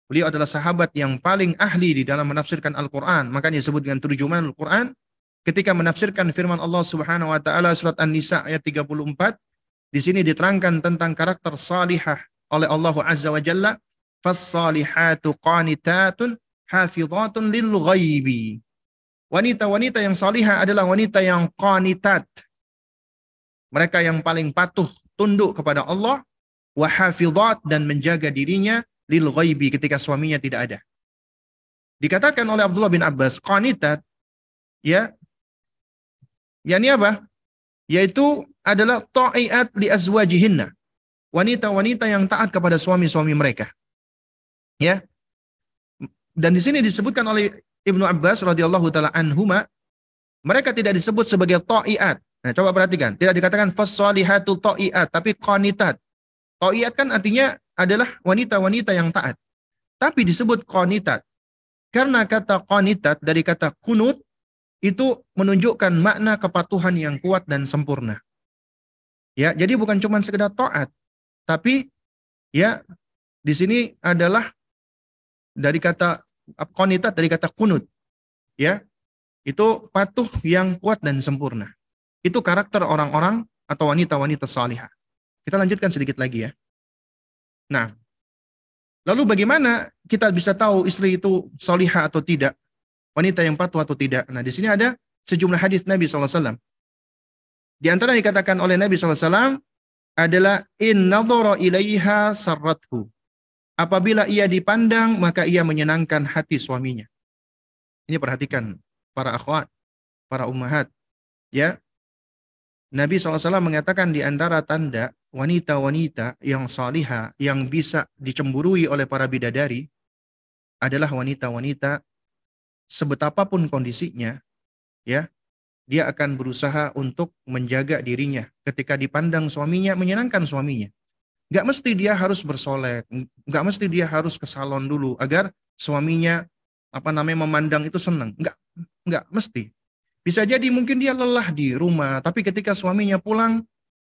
beliau adalah sahabat yang paling ahli di dalam menafsirkan Al-Qur'an. Makanya disebut dengan terjemahan Al-Qur'an ketika menafsirkan firman Allah Subhanahu wa taala surat An-Nisa ayat 34, di sini diterangkan tentang karakter salihah oleh Allah Azza wa Jalla Fassalihatu qanitatun hafizatun lil ghaibi. Wanita-wanita yang salihah adalah wanita yang qanitat. Mereka yang paling patuh tunduk kepada Allah wa hafizat dan menjaga dirinya lil ghaibi ketika suaminya tidak ada. Dikatakan oleh Abdullah bin Abbas, qanitat ya yakni apa? Yaitu adalah ta'iat li azwajihinna. Wanita-wanita yang taat kepada suami-suami mereka. Ya. Dan di sini disebutkan oleh Ibnu Abbas radhiyallahu taala anhuma mereka tidak disebut sebagai ta'iat. Nah, coba perhatikan, tidak dikatakan fasalihatu ta'iat, tapi qanitat. Ta'iat kan artinya adalah wanita-wanita yang taat. Tapi disebut qanitat. Karena kata qanitat dari kata kunut itu menunjukkan makna kepatuhan yang kuat dan sempurna. Ya, jadi bukan cuma sekedar taat, tapi ya di sini adalah dari kata konitat dari kata kunut. Ya. Itu patuh yang kuat dan sempurna. Itu karakter orang-orang atau wanita-wanita salihah. Kita lanjutkan sedikit lagi ya. Nah, Lalu bagaimana kita bisa tahu istri itu solihah atau tidak? Wanita yang patuh atau tidak? Nah di sini ada sejumlah hadis Nabi SAW. Di antara yang dikatakan oleh Nabi SAW adalah in nadhara ilaiha sarrathu. Apabila ia dipandang, maka ia menyenangkan hati suaminya. Ini perhatikan para akhwat, para ummahat. Ya, Nabi SAW mengatakan di antara tanda wanita-wanita yang salihah yang bisa dicemburui oleh para bidadari adalah wanita-wanita sebetapapun kondisinya, ya, dia akan berusaha untuk menjaga dirinya ketika dipandang suaminya, menyenangkan suaminya. Gak mesti dia harus bersolek, gak mesti dia harus ke salon dulu agar suaminya apa namanya memandang itu senang. Gak, gak mesti. Bisa jadi mungkin dia lelah di rumah, tapi ketika suaminya pulang,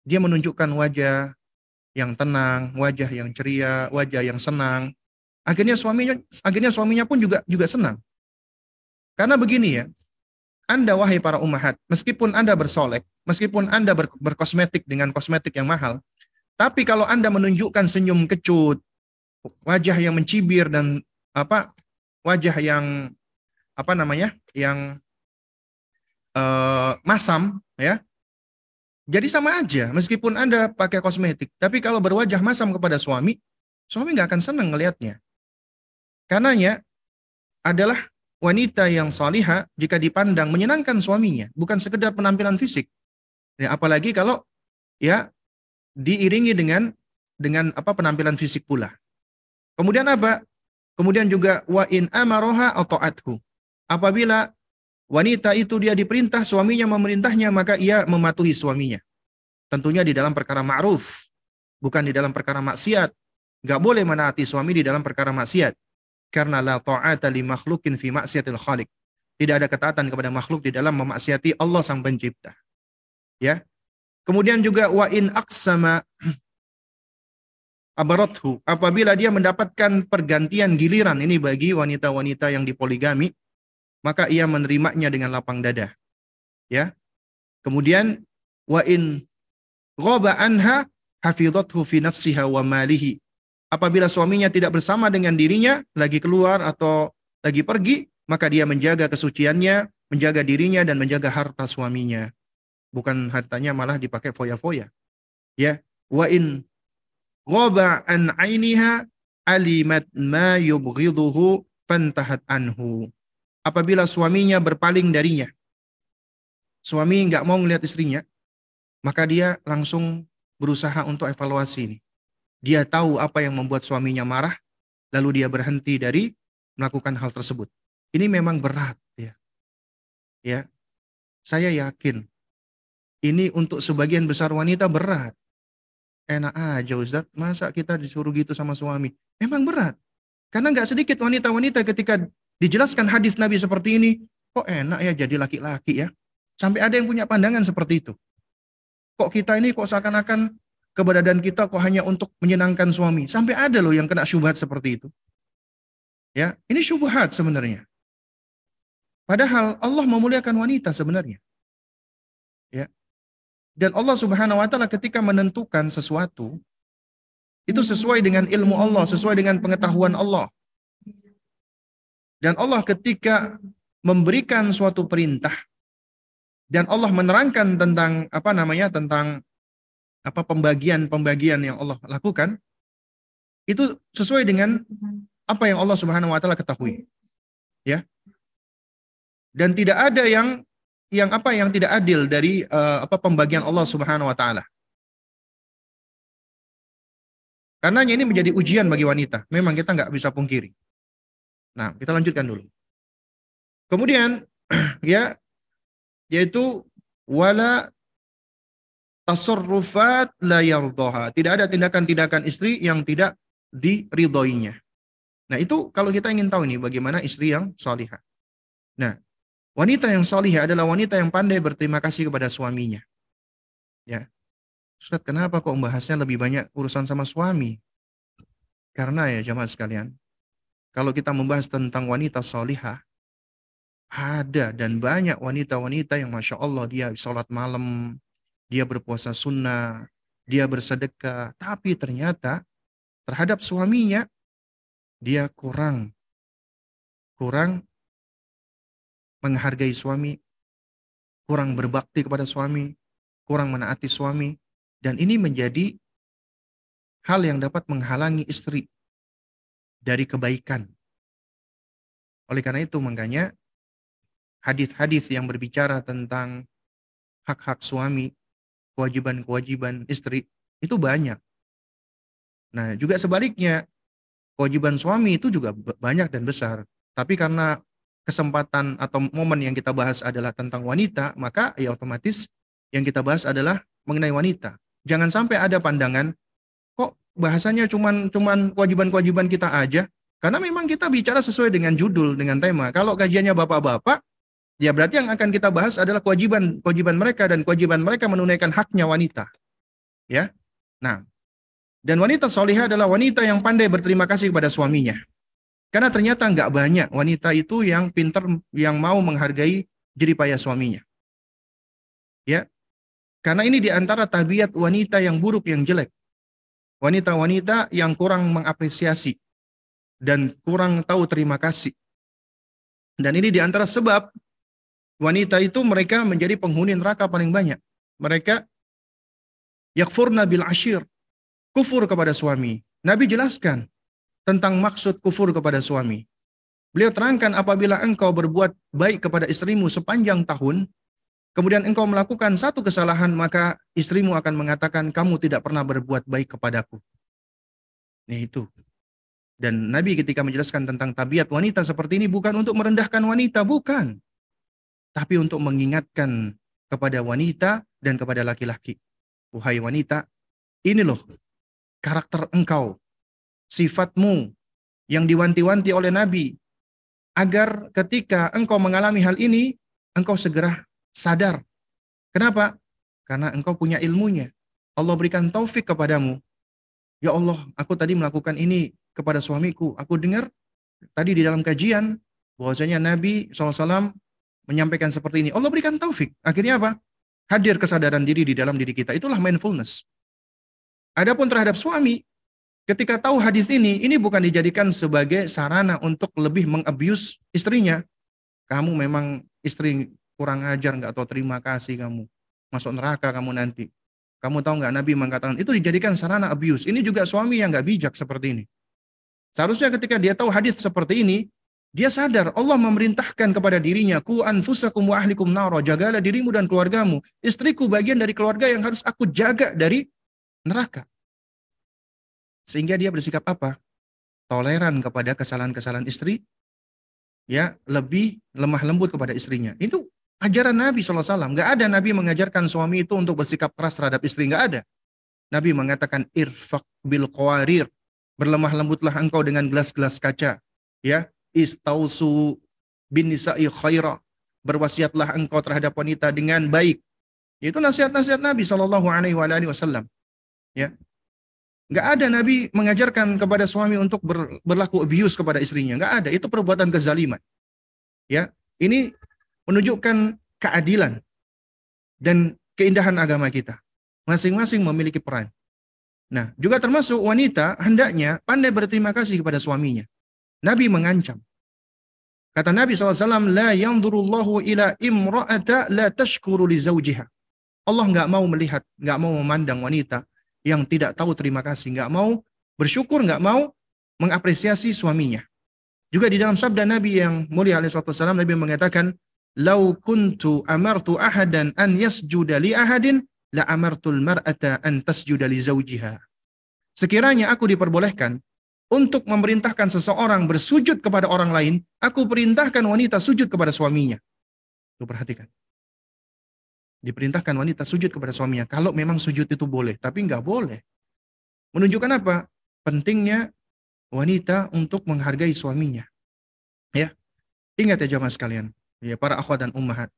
dia menunjukkan wajah yang tenang, wajah yang ceria, wajah yang senang. Akhirnya suaminya, akhirnya suaminya pun juga juga senang. Karena begini ya, Anda wahai para umahat, meskipun Anda bersolek, meskipun Anda ber, berkosmetik dengan kosmetik yang mahal, tapi kalau Anda menunjukkan senyum kecut, wajah yang mencibir dan apa wajah yang apa namanya yang uh, masam ya jadi sama aja meskipun anda pakai kosmetik tapi kalau berwajah masam kepada suami suami nggak akan senang ngelihatnya karenanya adalah wanita yang salihah jika dipandang menyenangkan suaminya bukan sekedar penampilan fisik ya, apalagi kalau ya diiringi dengan dengan apa penampilan fisik pula. Kemudian apa? Kemudian juga wa in amaroha atau athu. Apabila wanita itu dia diperintah suaminya memerintahnya maka ia mematuhi suaminya. Tentunya di dalam perkara ma'ruf, bukan di dalam perkara maksiat. Gak boleh menaati suami di dalam perkara maksiat. Karena la ta'ata li makhlukin fi maksiatil khaliq. Tidak ada ketaatan kepada makhluk di dalam memaksiati Allah sang pencipta. Ya, Kemudian juga wa in aqsama abarathu apabila dia mendapatkan pergantian giliran ini bagi wanita-wanita yang dipoligami maka ia menerimanya dengan lapang dada. Ya. Kemudian wa in ghaba anha hafizathu fi nafsiha wa malihi. Apabila suaminya tidak bersama dengan dirinya, lagi keluar atau lagi pergi, maka dia menjaga kesuciannya, menjaga dirinya dan menjaga harta suaminya bukan hartanya malah dipakai foya-foya. Ya, wa in ghaba an ainiha alimat ma yubghiduhu fantahat anhu. Apabila suaminya berpaling darinya, suami nggak mau melihat istrinya, maka dia langsung berusaha untuk evaluasi ini. Dia tahu apa yang membuat suaminya marah, lalu dia berhenti dari melakukan hal tersebut. Ini memang berat ya. Ya. Saya yakin ini untuk sebagian besar wanita berat. Enak aja Ustaz, masa kita disuruh gitu sama suami? Memang berat. Karena nggak sedikit wanita-wanita ketika dijelaskan hadis Nabi seperti ini, kok enak ya jadi laki-laki ya. Sampai ada yang punya pandangan seperti itu. Kok kita ini kok seakan-akan keberadaan kita kok hanya untuk menyenangkan suami. Sampai ada loh yang kena syubhat seperti itu. Ya, ini syubhat sebenarnya. Padahal Allah memuliakan wanita sebenarnya. Ya. Dan Allah Subhanahu wa taala ketika menentukan sesuatu itu sesuai dengan ilmu Allah, sesuai dengan pengetahuan Allah. Dan Allah ketika memberikan suatu perintah dan Allah menerangkan tentang apa namanya tentang apa pembagian-pembagian yang Allah lakukan itu sesuai dengan apa yang Allah Subhanahu wa taala ketahui. Ya. Dan tidak ada yang yang apa yang tidak adil dari uh, apa pembagian Allah Subhanahu wa taala. Karena ini menjadi ujian bagi wanita. Memang kita nggak bisa pungkiri. Nah, kita lanjutkan dulu. Kemudian ya yaitu wala tasarrufat la yardaha. Tidak ada tindakan-tindakan istri yang tidak diridhoinya. Nah, itu kalau kita ingin tahu nih bagaimana istri yang salihah. Nah, Wanita yang solihah adalah wanita yang pandai berterima kasih kepada suaminya. Ya. Ustaz, kenapa kok membahasnya lebih banyak urusan sama suami? Karena ya jamaah sekalian, kalau kita membahas tentang wanita solihah, ada dan banyak wanita-wanita yang Masya Allah dia sholat malam, dia berpuasa sunnah, dia bersedekah, tapi ternyata terhadap suaminya dia kurang kurang menghargai suami, kurang berbakti kepada suami, kurang menaati suami, dan ini menjadi hal yang dapat menghalangi istri dari kebaikan. Oleh karena itu, makanya hadis-hadis yang berbicara tentang hak-hak suami, kewajiban-kewajiban istri, itu banyak. Nah, juga sebaliknya, kewajiban suami itu juga banyak dan besar. Tapi karena kesempatan atau momen yang kita bahas adalah tentang wanita, maka ya otomatis yang kita bahas adalah mengenai wanita. Jangan sampai ada pandangan bahasanya cuman cuman kewajiban-kewajiban kita aja. Karena memang kita bicara sesuai dengan judul, dengan tema. Kalau kajiannya bapak-bapak, ya berarti yang akan kita bahas adalah kewajiban kewajiban mereka dan kewajiban mereka menunaikan haknya wanita. Ya. Nah, dan wanita solihah adalah wanita yang pandai berterima kasih kepada suaminya. Karena ternyata nggak banyak wanita itu yang pinter, yang mau menghargai jeripaya suaminya. Ya, karena ini di antara tabiat wanita yang buruk, yang jelek wanita-wanita yang kurang mengapresiasi dan kurang tahu terima kasih. Dan ini di antara sebab wanita itu mereka menjadi penghuni neraka paling banyak. Mereka yakfurna bil ashir, kufur kepada suami. Nabi jelaskan tentang maksud kufur kepada suami. Beliau terangkan apabila engkau berbuat baik kepada istrimu sepanjang tahun, kemudian engkau melakukan satu kesalahan, maka istrimu akan mengatakan, kamu tidak pernah berbuat baik kepadaku. Nah itu. Dan Nabi ketika menjelaskan tentang tabiat wanita seperti ini bukan untuk merendahkan wanita, bukan. Tapi untuk mengingatkan kepada wanita dan kepada laki-laki. Wahai wanita, ini loh karakter engkau, sifatmu yang diwanti-wanti oleh Nabi. Agar ketika engkau mengalami hal ini, engkau segera sadar. Kenapa? Karena engkau punya ilmunya. Allah berikan taufik kepadamu. Ya Allah, aku tadi melakukan ini kepada suamiku. Aku dengar tadi di dalam kajian bahwasanya Nabi SAW menyampaikan seperti ini. Allah berikan taufik. Akhirnya apa? Hadir kesadaran diri di dalam diri kita. Itulah mindfulness. Adapun terhadap suami, ketika tahu hadis ini, ini bukan dijadikan sebagai sarana untuk lebih mengabuse istrinya. Kamu memang istri kurang ajar, nggak tahu terima kasih kamu. Masuk neraka kamu nanti. Kamu tahu nggak Nabi mengatakan itu dijadikan sarana abuse. Ini juga suami yang nggak bijak seperti ini. Seharusnya ketika dia tahu hadis seperti ini, dia sadar Allah memerintahkan kepada dirinya, ku anfusakum wa ahlikum naro, jagalah dirimu dan keluargamu. Istriku bagian dari keluarga yang harus aku jaga dari neraka. Sehingga dia bersikap apa? Toleran kepada kesalahan-kesalahan istri, ya lebih lemah lembut kepada istrinya. Itu Ajaran Nabi SAW. Nggak ada Nabi mengajarkan suami itu untuk bersikap keras terhadap istri. Nggak ada. Nabi mengatakan irfak bil qawarir. Berlemah lembutlah engkau dengan gelas-gelas kaca. Ya, istausu bin nisa'i khaira. Berwasiatlah engkau terhadap wanita dengan baik. Itu nasihat-nasihat Nabi Shallallahu Alaihi Wasallam. Ya, nggak ada Nabi mengajarkan kepada suami untuk ber, berlaku abuse kepada istrinya. Nggak ada. Itu perbuatan kezaliman. Ya, ini menunjukkan keadilan dan keindahan agama kita. Masing-masing memiliki peran. Nah, juga termasuk wanita hendaknya pandai berterima kasih kepada suaminya. Nabi mengancam. Kata Nabi SAW, La yandurullahu ila imra'ata la tashkuru li zawjiha. Allah nggak mau melihat, nggak mau memandang wanita yang tidak tahu terima kasih, nggak mau bersyukur, nggak mau mengapresiasi suaminya. Juga di dalam sabda Nabi yang mulia alaihi wasallam Nabi mengatakan, "Lau kuntu amartu ahadan an yasjuda li ahadin la amartul mar'ata an tasjuda li zawjiha." Sekiranya aku diperbolehkan untuk memerintahkan seseorang bersujud kepada orang lain, aku perintahkan wanita sujud kepada suaminya. Tuh perhatikan. Diperintahkan wanita sujud kepada suaminya. Kalau memang sujud itu boleh, tapi nggak boleh. Menunjukkan apa? Pentingnya wanita untuk menghargai suaminya. Ya, ingat ya jamaah sekalian ya para akhwat dan ummahat.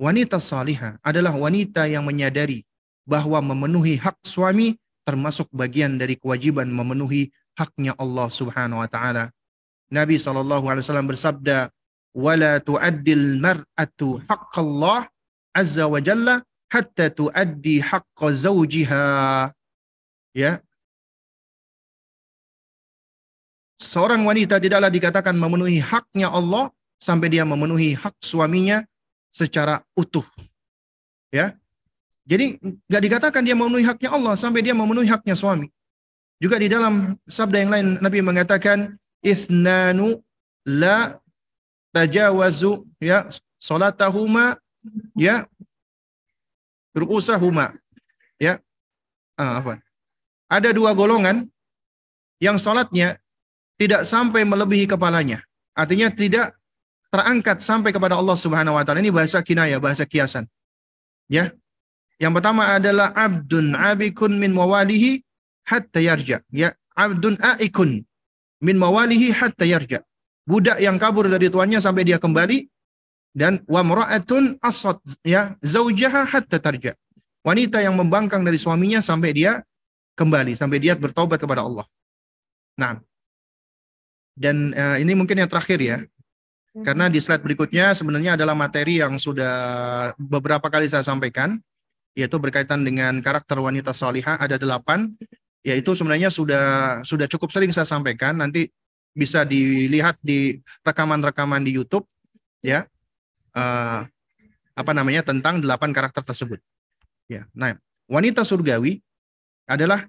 Wanita salihah adalah wanita yang menyadari bahwa memenuhi hak suami termasuk bagian dari kewajiban memenuhi haknya Allah Subhanahu wa taala. Nabi wasallam bersabda, "Wala tu'addil mar'atu haqqallah azza wa jalla hatta tuaddi haqqa zawjiha." Ya. seorang wanita tidaklah dikatakan memenuhi haknya Allah sampai dia memenuhi hak suaminya secara utuh. Ya. Jadi nggak dikatakan dia memenuhi haknya Allah sampai dia memenuhi haknya suami. Juga di dalam sabda yang lain Nabi mengatakan isnanu la tajawazu ya salatahuma ya ru'usahuma ya ah, apa ada dua golongan yang salatnya tidak sampai melebihi kepalanya artinya tidak terangkat sampai kepada Allah Subhanahu wa taala. Ini bahasa kinaya, bahasa kiasan. Ya. Yang pertama adalah abdun abikun min mawalihi hatta yarja. Ya, abdun aikun min mawalihi hatta yarja. Budak yang kabur dari tuannya sampai dia kembali dan wa mar'atun asad ya zaujaha hatta tarja. Wanita yang membangkang dari suaminya sampai dia kembali, sampai dia bertobat kepada Allah. Nah, dan uh, ini mungkin yang terakhir ya. Karena di slide berikutnya sebenarnya adalah materi yang sudah beberapa kali saya sampaikan, yaitu berkaitan dengan karakter wanita salihah ada delapan, yaitu sebenarnya sudah sudah cukup sering saya sampaikan. Nanti bisa dilihat di rekaman-rekaman di YouTube, ya, uh, apa namanya tentang delapan karakter tersebut. Ya, nah wanita surgawi adalah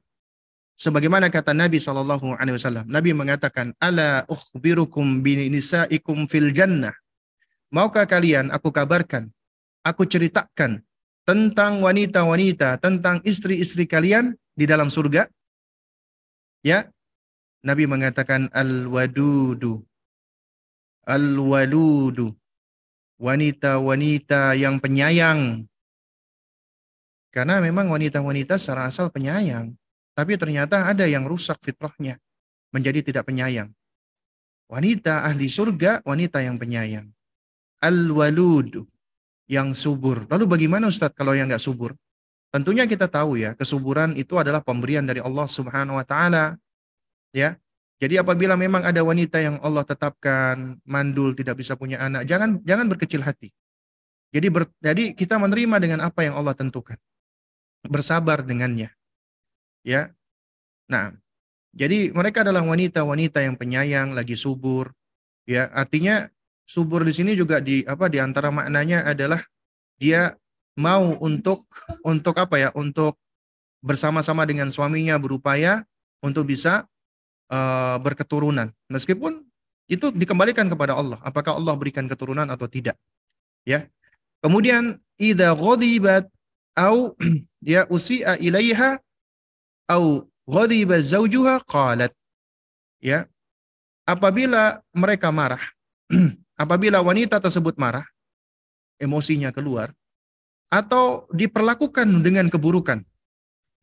sebagaimana kata Nabi Shallallahu Alaihi Wasallam. Nabi mengatakan, "Ala ukhbirukum binisaikum fil jannah." Maukah kalian aku kabarkan, aku ceritakan tentang wanita-wanita, tentang istri-istri kalian di dalam surga? Ya, Nabi mengatakan al-wadudu. Al-waludu. Wanita-wanita yang penyayang. Karena memang wanita-wanita secara asal penyayang. Tapi ternyata ada yang rusak fitrahnya. Menjadi tidak penyayang. Wanita ahli surga, wanita yang penyayang. Al-walud, yang subur. Lalu bagaimana Ustadz kalau yang nggak subur? Tentunya kita tahu ya, kesuburan itu adalah pemberian dari Allah Subhanahu wa taala. Ya. Jadi apabila memang ada wanita yang Allah tetapkan mandul tidak bisa punya anak, jangan jangan berkecil hati. Jadi ber, jadi kita menerima dengan apa yang Allah tentukan. Bersabar dengannya ya. Nah, jadi mereka adalah wanita-wanita yang penyayang, lagi subur, ya. Artinya subur di sini juga di apa di antara maknanya adalah dia mau untuk untuk apa ya? Untuk bersama-sama dengan suaminya berupaya untuk bisa uh, berketurunan. Meskipun itu dikembalikan kepada Allah, apakah Allah berikan keturunan atau tidak. Ya. Kemudian idza ghadibat au ya usi'a ilaiha au ghadiba zaujuha qalat. Ya. Apabila mereka marah apabila wanita tersebut marah emosinya keluar atau diperlakukan dengan keburukan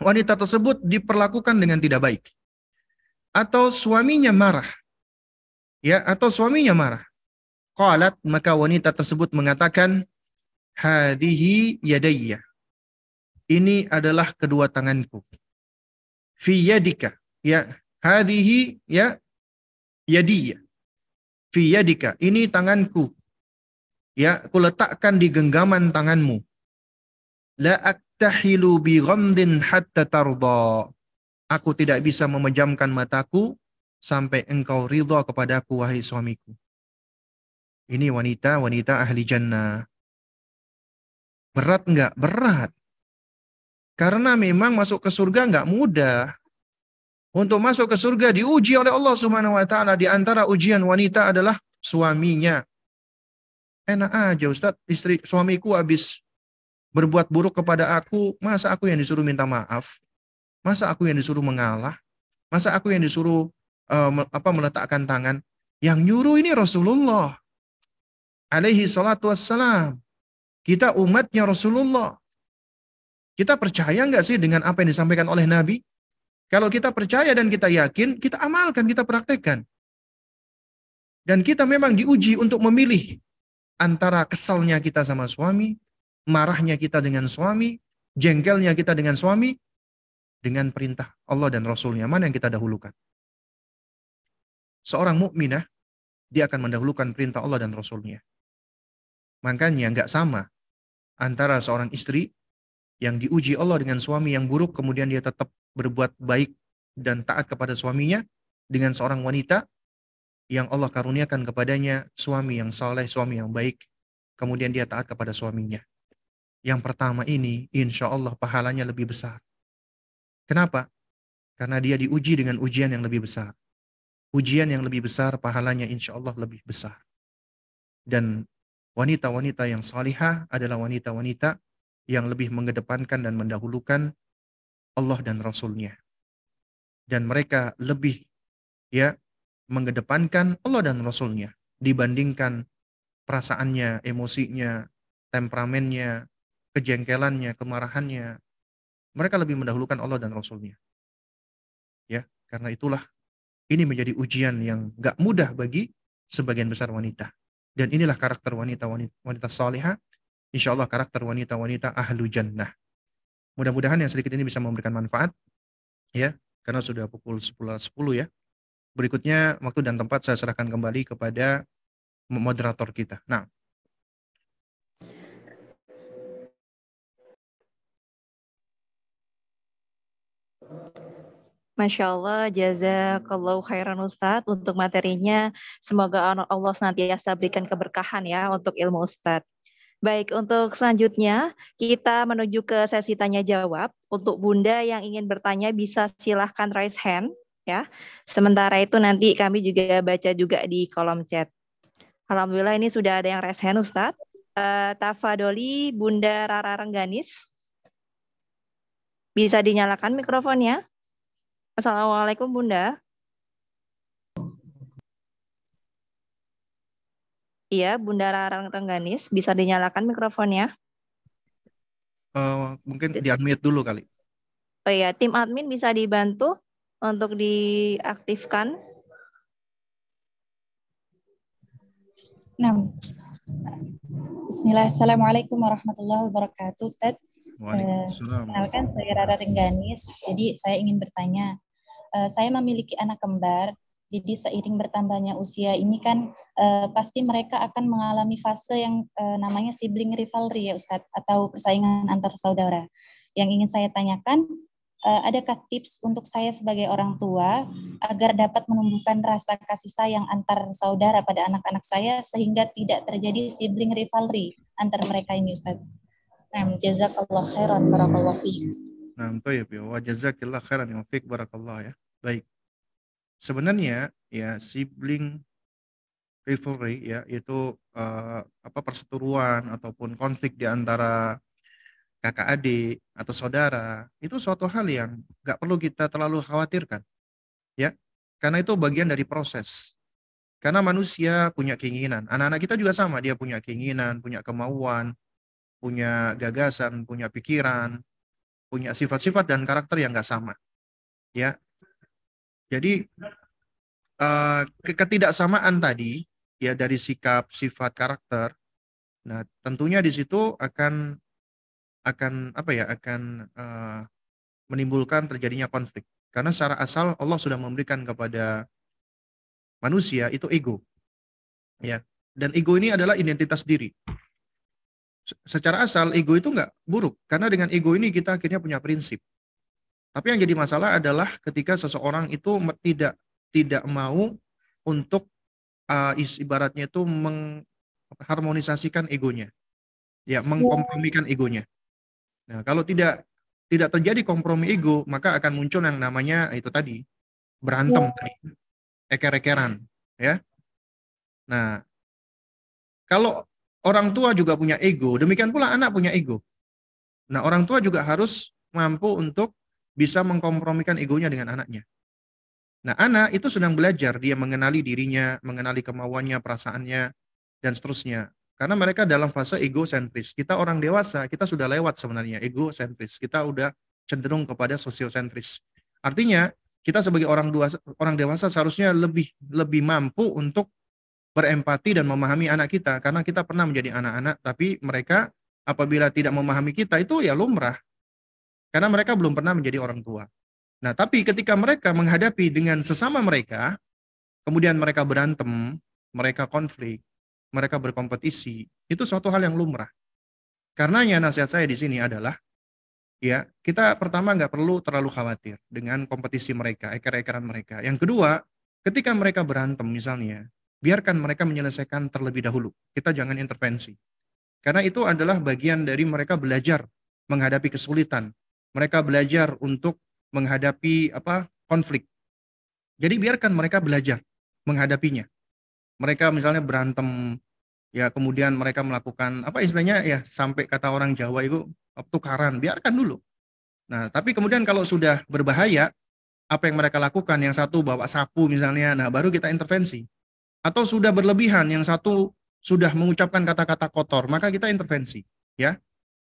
wanita tersebut diperlakukan dengan tidak baik atau suaminya marah ya atau suaminya marah qalat maka wanita tersebut mengatakan hadhihi yadayya. Ini adalah kedua tanganku fi yadika. Ya hadhihi ya yadiyya fi yadika. Ini tanganku. Ya aku letakkan di genggaman tanganmu. La aktahilu bi ghamdin hatta tarda. Aku tidak bisa memejamkan mataku sampai engkau ridha kepadaku wahai suamiku. Ini wanita wanita ahli jannah. Berat enggak? Berat karena memang masuk ke surga nggak mudah. Untuk masuk ke surga diuji oleh Allah Subhanahu wa taala di antara ujian wanita adalah suaminya. Enak aja Ustaz, istri suamiku habis berbuat buruk kepada aku, masa aku yang disuruh minta maaf? Masa aku yang disuruh mengalah? Masa aku yang disuruh uh, apa meletakkan tangan? Yang nyuruh ini Rasulullah alaihi salatu wassalam. Kita umatnya Rasulullah. Kita percaya nggak sih dengan apa yang disampaikan oleh Nabi? Kalau kita percaya dan kita yakin, kita amalkan, kita praktekkan. Dan kita memang diuji untuk memilih antara kesalnya kita sama suami, marahnya kita dengan suami, jengkelnya kita dengan suami, dengan perintah Allah dan Rasulnya. Mana yang kita dahulukan? Seorang mukminah dia akan mendahulukan perintah Allah dan Rasulnya. Makanya nggak sama antara seorang istri yang diuji Allah dengan suami yang buruk, kemudian dia tetap berbuat baik dan taat kepada suaminya dengan seorang wanita yang Allah karuniakan kepadanya suami yang soleh, suami yang baik, kemudian dia taat kepada suaminya. Yang pertama ini, insya Allah pahalanya lebih besar. Kenapa? Karena dia diuji dengan ujian yang lebih besar. Ujian yang lebih besar, pahalanya insya Allah lebih besar. Dan wanita-wanita yang salihah adalah wanita-wanita yang lebih mengedepankan dan mendahulukan Allah dan Rasulnya. Dan mereka lebih ya mengedepankan Allah dan Rasulnya dibandingkan perasaannya, emosinya, temperamennya, kejengkelannya, kemarahannya. Mereka lebih mendahulukan Allah dan Rasulnya. Ya, karena itulah ini menjadi ujian yang gak mudah bagi sebagian besar wanita. Dan inilah karakter wanita-wanita wanita salihah. Insya Allah karakter wanita-wanita ahlu jannah. Mudah-mudahan yang sedikit ini bisa memberikan manfaat. Ya, karena sudah pukul 10, 10 ya. Berikutnya waktu dan tempat saya serahkan kembali kepada moderator kita. Nah, Masya Allah, jazakallahu khairan Ustadz untuk materinya. Semoga Allah senantiasa berikan keberkahan ya untuk ilmu Ustadz. Baik, untuk selanjutnya kita menuju ke sesi tanya jawab. Untuk Bunda yang ingin bertanya bisa silahkan raise hand ya. Sementara itu nanti kami juga baca juga di kolom chat. Alhamdulillah ini sudah ada yang raise hand Ustadz. Uh, Tafadoli Bunda Rara Rengganis. Bisa dinyalakan mikrofonnya. Assalamualaikum Bunda. Iya, Bunda Rarang Tengganis, bisa dinyalakan mikrofonnya? Uh, mungkin di unmute dulu kali. Oh iya, tim admin bisa dibantu untuk diaktifkan. Nah, Bismillah, Assalamualaikum warahmatullahi wabarakatuh, Ustaz. Waalaikumsalam. Kenalkan, saya Rara Tengganis. Jadi, saya ingin bertanya, uh, saya memiliki anak kembar. Jadi seiring bertambahnya usia ini kan uh, pasti mereka akan mengalami fase yang uh, namanya sibling rivalry ya Ustadz atau persaingan antar saudara. Yang ingin saya tanyakan, uh, adakah tips untuk saya sebagai orang tua agar dapat menumbuhkan rasa kasih sayang antar saudara pada anak-anak saya sehingga tidak terjadi sibling rivalry antar mereka ini Ustadz? Nah, jazakallah khairan barakallahu fiik. Nah, ya, wa jazakillah khairan wa barakallah ya. Baik. Sebenarnya ya sibling rivalry ya itu uh, apa perseteruan ataupun konflik di antara kakak adik atau saudara itu suatu hal yang nggak perlu kita terlalu khawatirkan ya. Karena itu bagian dari proses. Karena manusia punya keinginan. Anak-anak kita juga sama dia punya keinginan punya kemauan punya gagasan punya pikiran punya sifat-sifat dan karakter yang nggak sama. Ya, jadi uh, ketidaksamaan tadi ya dari sikap, sifat, karakter. Nah, tentunya di situ akan akan apa ya akan uh, menimbulkan terjadinya konflik karena secara asal Allah sudah memberikan kepada manusia itu ego ya dan ego ini adalah identitas diri secara asal ego itu nggak buruk karena dengan ego ini kita akhirnya punya prinsip. Tapi yang jadi masalah adalah ketika seseorang itu tidak tidak mau untuk uh, ibaratnya itu mengharmonisasikan egonya, ya mengkompromikan egonya. Nah kalau tidak tidak terjadi kompromi ego maka akan muncul yang namanya itu tadi berantem tadi, eker-ekeran, ya. Nah kalau Orang tua juga punya ego, demikian pula anak punya ego. Nah, orang tua juga harus mampu untuk bisa mengkompromikan egonya dengan anaknya. Nah, anak itu sedang belajar, dia mengenali dirinya, mengenali kemauannya, perasaannya, dan seterusnya. Karena mereka dalam fase egosentris. Kita orang dewasa, kita sudah lewat sebenarnya egosentris. Kita udah cenderung kepada sosiosentris. Artinya, kita sebagai orang dewasa, orang dewasa seharusnya lebih lebih mampu untuk berempati dan memahami anak kita karena kita pernah menjadi anak-anak tapi mereka apabila tidak memahami kita itu ya lumrah karena mereka belum pernah menjadi orang tua. Nah, tapi ketika mereka menghadapi dengan sesama mereka, kemudian mereka berantem, mereka konflik, mereka berkompetisi, itu suatu hal yang lumrah. Karenanya nasihat saya di sini adalah ya kita pertama nggak perlu terlalu khawatir dengan kompetisi mereka, eker-ekeran mereka. Yang kedua, Ketika mereka berantem misalnya, biarkan mereka menyelesaikan terlebih dahulu. Kita jangan intervensi. Karena itu adalah bagian dari mereka belajar menghadapi kesulitan. Mereka belajar untuk menghadapi apa konflik. Jadi biarkan mereka belajar menghadapinya. Mereka misalnya berantem ya kemudian mereka melakukan apa istilahnya ya sampai kata orang Jawa itu tukaran, biarkan dulu. Nah, tapi kemudian kalau sudah berbahaya, apa yang mereka lakukan. Yang satu bawa sapu misalnya, nah baru kita intervensi. Atau sudah berlebihan, yang satu sudah mengucapkan kata-kata kotor, maka kita intervensi, ya.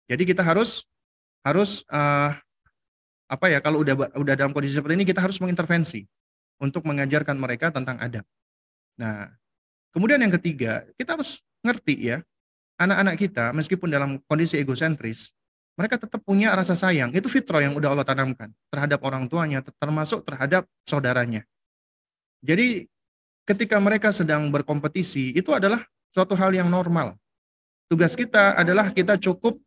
Jadi kita harus harus uh, apa ya kalau udah udah dalam kondisi seperti ini kita harus mengintervensi untuk mengajarkan mereka tentang adab. Nah, kemudian yang ketiga, kita harus ngerti ya, anak-anak kita meskipun dalam kondisi egosentris, mereka tetap punya rasa sayang. Itu fitrah yang udah Allah tanamkan terhadap orang tuanya, termasuk terhadap saudaranya. Jadi ketika mereka sedang berkompetisi, itu adalah suatu hal yang normal. Tugas kita adalah kita cukup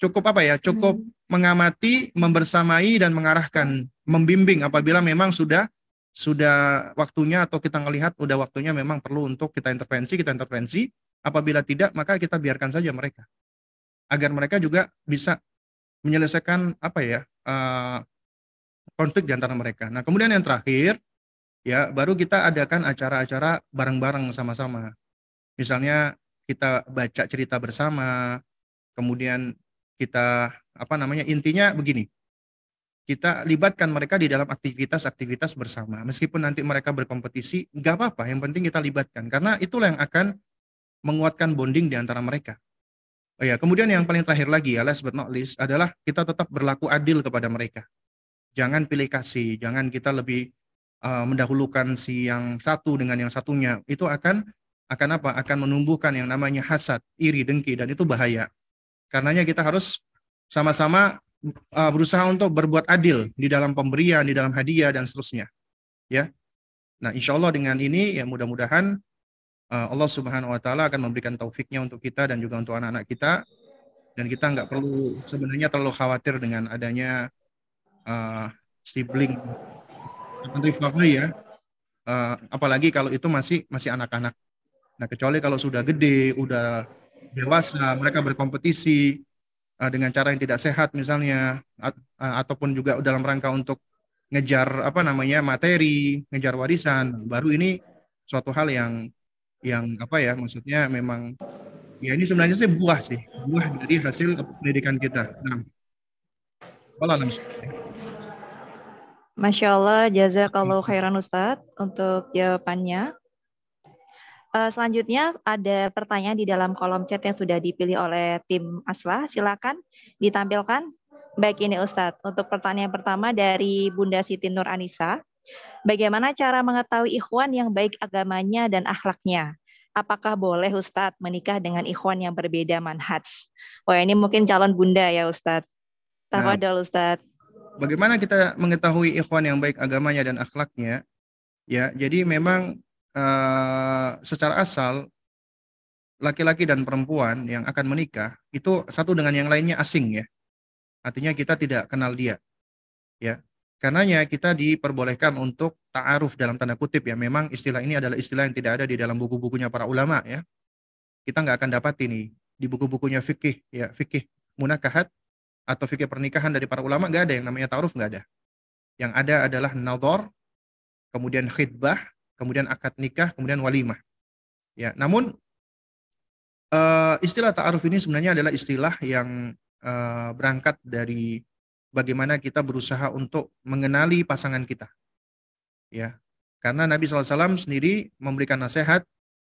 cukup apa ya? Cukup hmm. mengamati, membersamai dan mengarahkan, membimbing apabila memang sudah sudah waktunya atau kita melihat udah waktunya memang perlu untuk kita intervensi, kita intervensi. Apabila tidak, maka kita biarkan saja mereka agar mereka juga bisa menyelesaikan apa ya uh, konflik di antara mereka. Nah kemudian yang terakhir ya baru kita adakan acara-acara bareng-bareng sama-sama. Misalnya kita baca cerita bersama, kemudian kita apa namanya intinya begini. Kita libatkan mereka di dalam aktivitas-aktivitas bersama. Meskipun nanti mereka berkompetisi, nggak apa-apa. Yang penting kita libatkan. Karena itulah yang akan menguatkan bonding di antara mereka. Oh ya, kemudian yang paling terakhir lagi ya, last but not least adalah kita tetap berlaku adil kepada mereka. Jangan pilih kasih, jangan kita lebih uh, mendahulukan si yang satu dengan yang satunya. Itu akan akan apa? Akan menumbuhkan yang namanya hasad, iri, dengki dan itu bahaya. Karenanya kita harus sama-sama uh, berusaha untuk berbuat adil di dalam pemberian, di dalam hadiah dan seterusnya. Ya. Nah, insya Allah dengan ini ya mudah-mudahan Eh, Allah Subhanahu wa taala akan memberikan taufiknya untuk kita dan juga untuk anak-anak kita dan kita nggak perlu sebenarnya terlalu khawatir dengan adanya uh, sibling ya uh, apalagi kalau itu masih masih anak-anak nah kecuali kalau sudah gede udah dewasa mereka berkompetisi uh, dengan cara yang tidak sehat misalnya uh, ataupun juga dalam rangka untuk ngejar apa namanya materi ngejar warisan baru ini suatu hal yang yang apa ya maksudnya memang ya ini sebenarnya sih buah sih buah dari hasil pendidikan kita. Nah, Masya Allah, jazakallah khairan Ustadz untuk jawabannya. Uh, selanjutnya ada pertanyaan di dalam kolom chat yang sudah dipilih oleh tim Asla. Silakan ditampilkan. Baik ini Ustadz, untuk pertanyaan pertama dari Bunda Siti Nur Anissa. Bagaimana cara mengetahui ikhwan yang baik agamanya dan akhlaknya? Apakah boleh Ustadz menikah dengan ikhwan yang berbeda manhaj? Wah ini mungkin calon bunda ya Ustadz. Tafadol nah, Ustadz. Bagaimana kita mengetahui ikhwan yang baik agamanya dan akhlaknya? Ya, jadi memang uh, secara asal laki-laki dan perempuan yang akan menikah itu satu dengan yang lainnya asing ya. Artinya kita tidak kenal dia. Ya. Karenanya kita diperbolehkan untuk ta'aruf dalam tanda kutip ya. Memang istilah ini adalah istilah yang tidak ada di dalam buku-bukunya para ulama ya. Kita nggak akan dapat ini di buku-bukunya fikih ya, fikih munakahat atau fikih pernikahan dari para ulama nggak ada yang namanya ta'aruf nggak ada. Yang ada adalah nador, kemudian khidbah, kemudian akad nikah, kemudian walimah. Ya, namun uh, istilah ta'aruf ini sebenarnya adalah istilah yang uh, berangkat dari bagaimana kita berusaha untuk mengenali pasangan kita. Ya. Karena Nabi SAW sendiri memberikan nasihat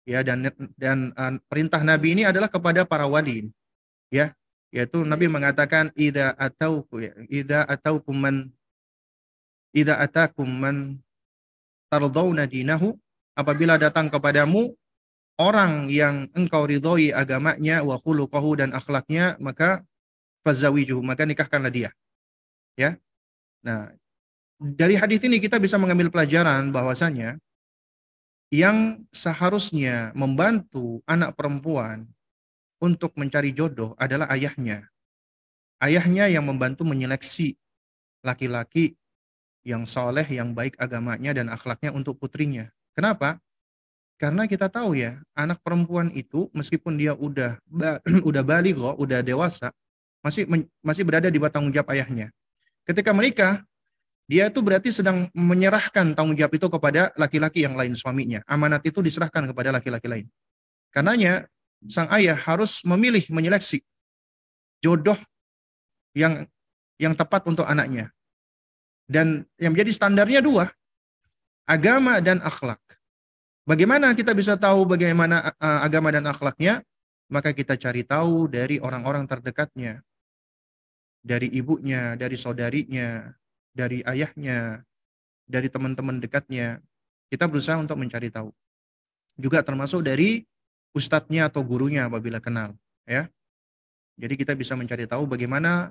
ya dan dan uh, perintah Nabi ini adalah kepada para wali. Ya, yaitu Nabi mengatakan ida atau ya, ida atau kuman ida atakum man tardawna dinahu apabila datang kepadamu orang yang engkau ridhoi agamanya wa khuluquhu dan akhlaknya maka fazawijuhu maka nikahkanlah dia Ya. Nah, dari hadis ini kita bisa mengambil pelajaran bahwasanya yang seharusnya membantu anak perempuan untuk mencari jodoh adalah ayahnya. Ayahnya yang membantu menyeleksi laki-laki yang soleh, yang baik agamanya dan akhlaknya untuk putrinya. Kenapa? Karena kita tahu ya, anak perempuan itu meskipun dia udah udah balik kok, udah dewasa, masih masih berada di bawah tanggung jawab ayahnya. Ketika menikah, dia itu berarti sedang menyerahkan tanggung jawab itu kepada laki-laki yang lain suaminya. Amanat itu diserahkan kepada laki-laki lain. Karenanya sang ayah harus memilih menyeleksi jodoh yang yang tepat untuk anaknya. Dan yang menjadi standarnya dua, agama dan akhlak. Bagaimana kita bisa tahu bagaimana agama dan akhlaknya? Maka kita cari tahu dari orang-orang terdekatnya. Dari ibunya, dari saudarinya, dari ayahnya, dari teman-teman dekatnya. Kita berusaha untuk mencari tahu. Juga termasuk dari ustadznya atau gurunya apabila kenal. ya. Jadi kita bisa mencari tahu bagaimana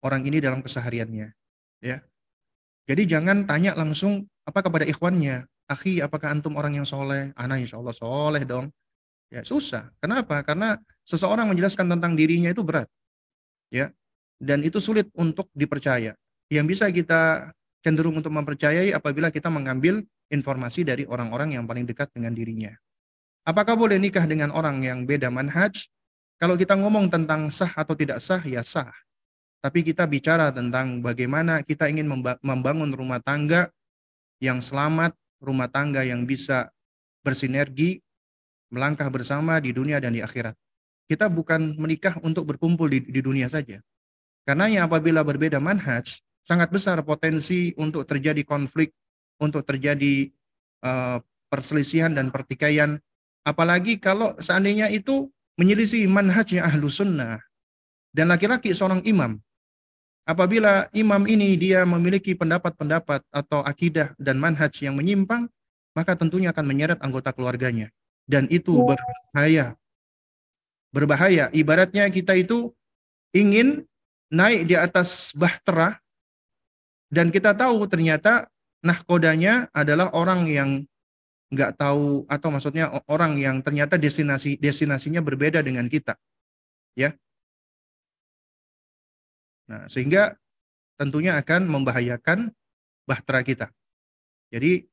orang ini dalam kesehariannya. ya. Jadi jangan tanya langsung apa kepada ikhwannya, akhi apakah antum orang yang soleh? Anak insya Allah soleh dong. Ya susah. Kenapa? Karena seseorang menjelaskan tentang dirinya itu berat. Ya. Dan itu sulit untuk dipercaya. Yang bisa kita cenderung untuk mempercayai apabila kita mengambil informasi dari orang-orang yang paling dekat dengan dirinya. Apakah boleh nikah dengan orang yang beda manhaj? Kalau kita ngomong tentang sah atau tidak sah, ya sah. Tapi kita bicara tentang bagaimana kita ingin membangun rumah tangga yang selamat, rumah tangga yang bisa bersinergi, melangkah bersama di dunia dan di akhirat. Kita bukan menikah untuk berkumpul di, di dunia saja. Karena apabila berbeda manhaj, sangat besar potensi untuk terjadi konflik, untuk terjadi uh, perselisihan dan pertikaian. Apalagi kalau seandainya itu menyelisih manhajnya ahlu sunnah. Dan laki-laki seorang imam Apabila imam ini dia memiliki pendapat-pendapat atau akidah dan manhaj yang menyimpang, maka tentunya akan menyeret anggota keluarganya. Dan itu ya. berbahaya. Berbahaya. Ibaratnya kita itu ingin naik di atas bahtera dan kita tahu ternyata nahkodanya adalah orang yang nggak tahu atau maksudnya orang yang ternyata destinasi destinasinya berbeda dengan kita. Ya, Nah, sehingga tentunya akan membahayakan bahtera kita. Jadi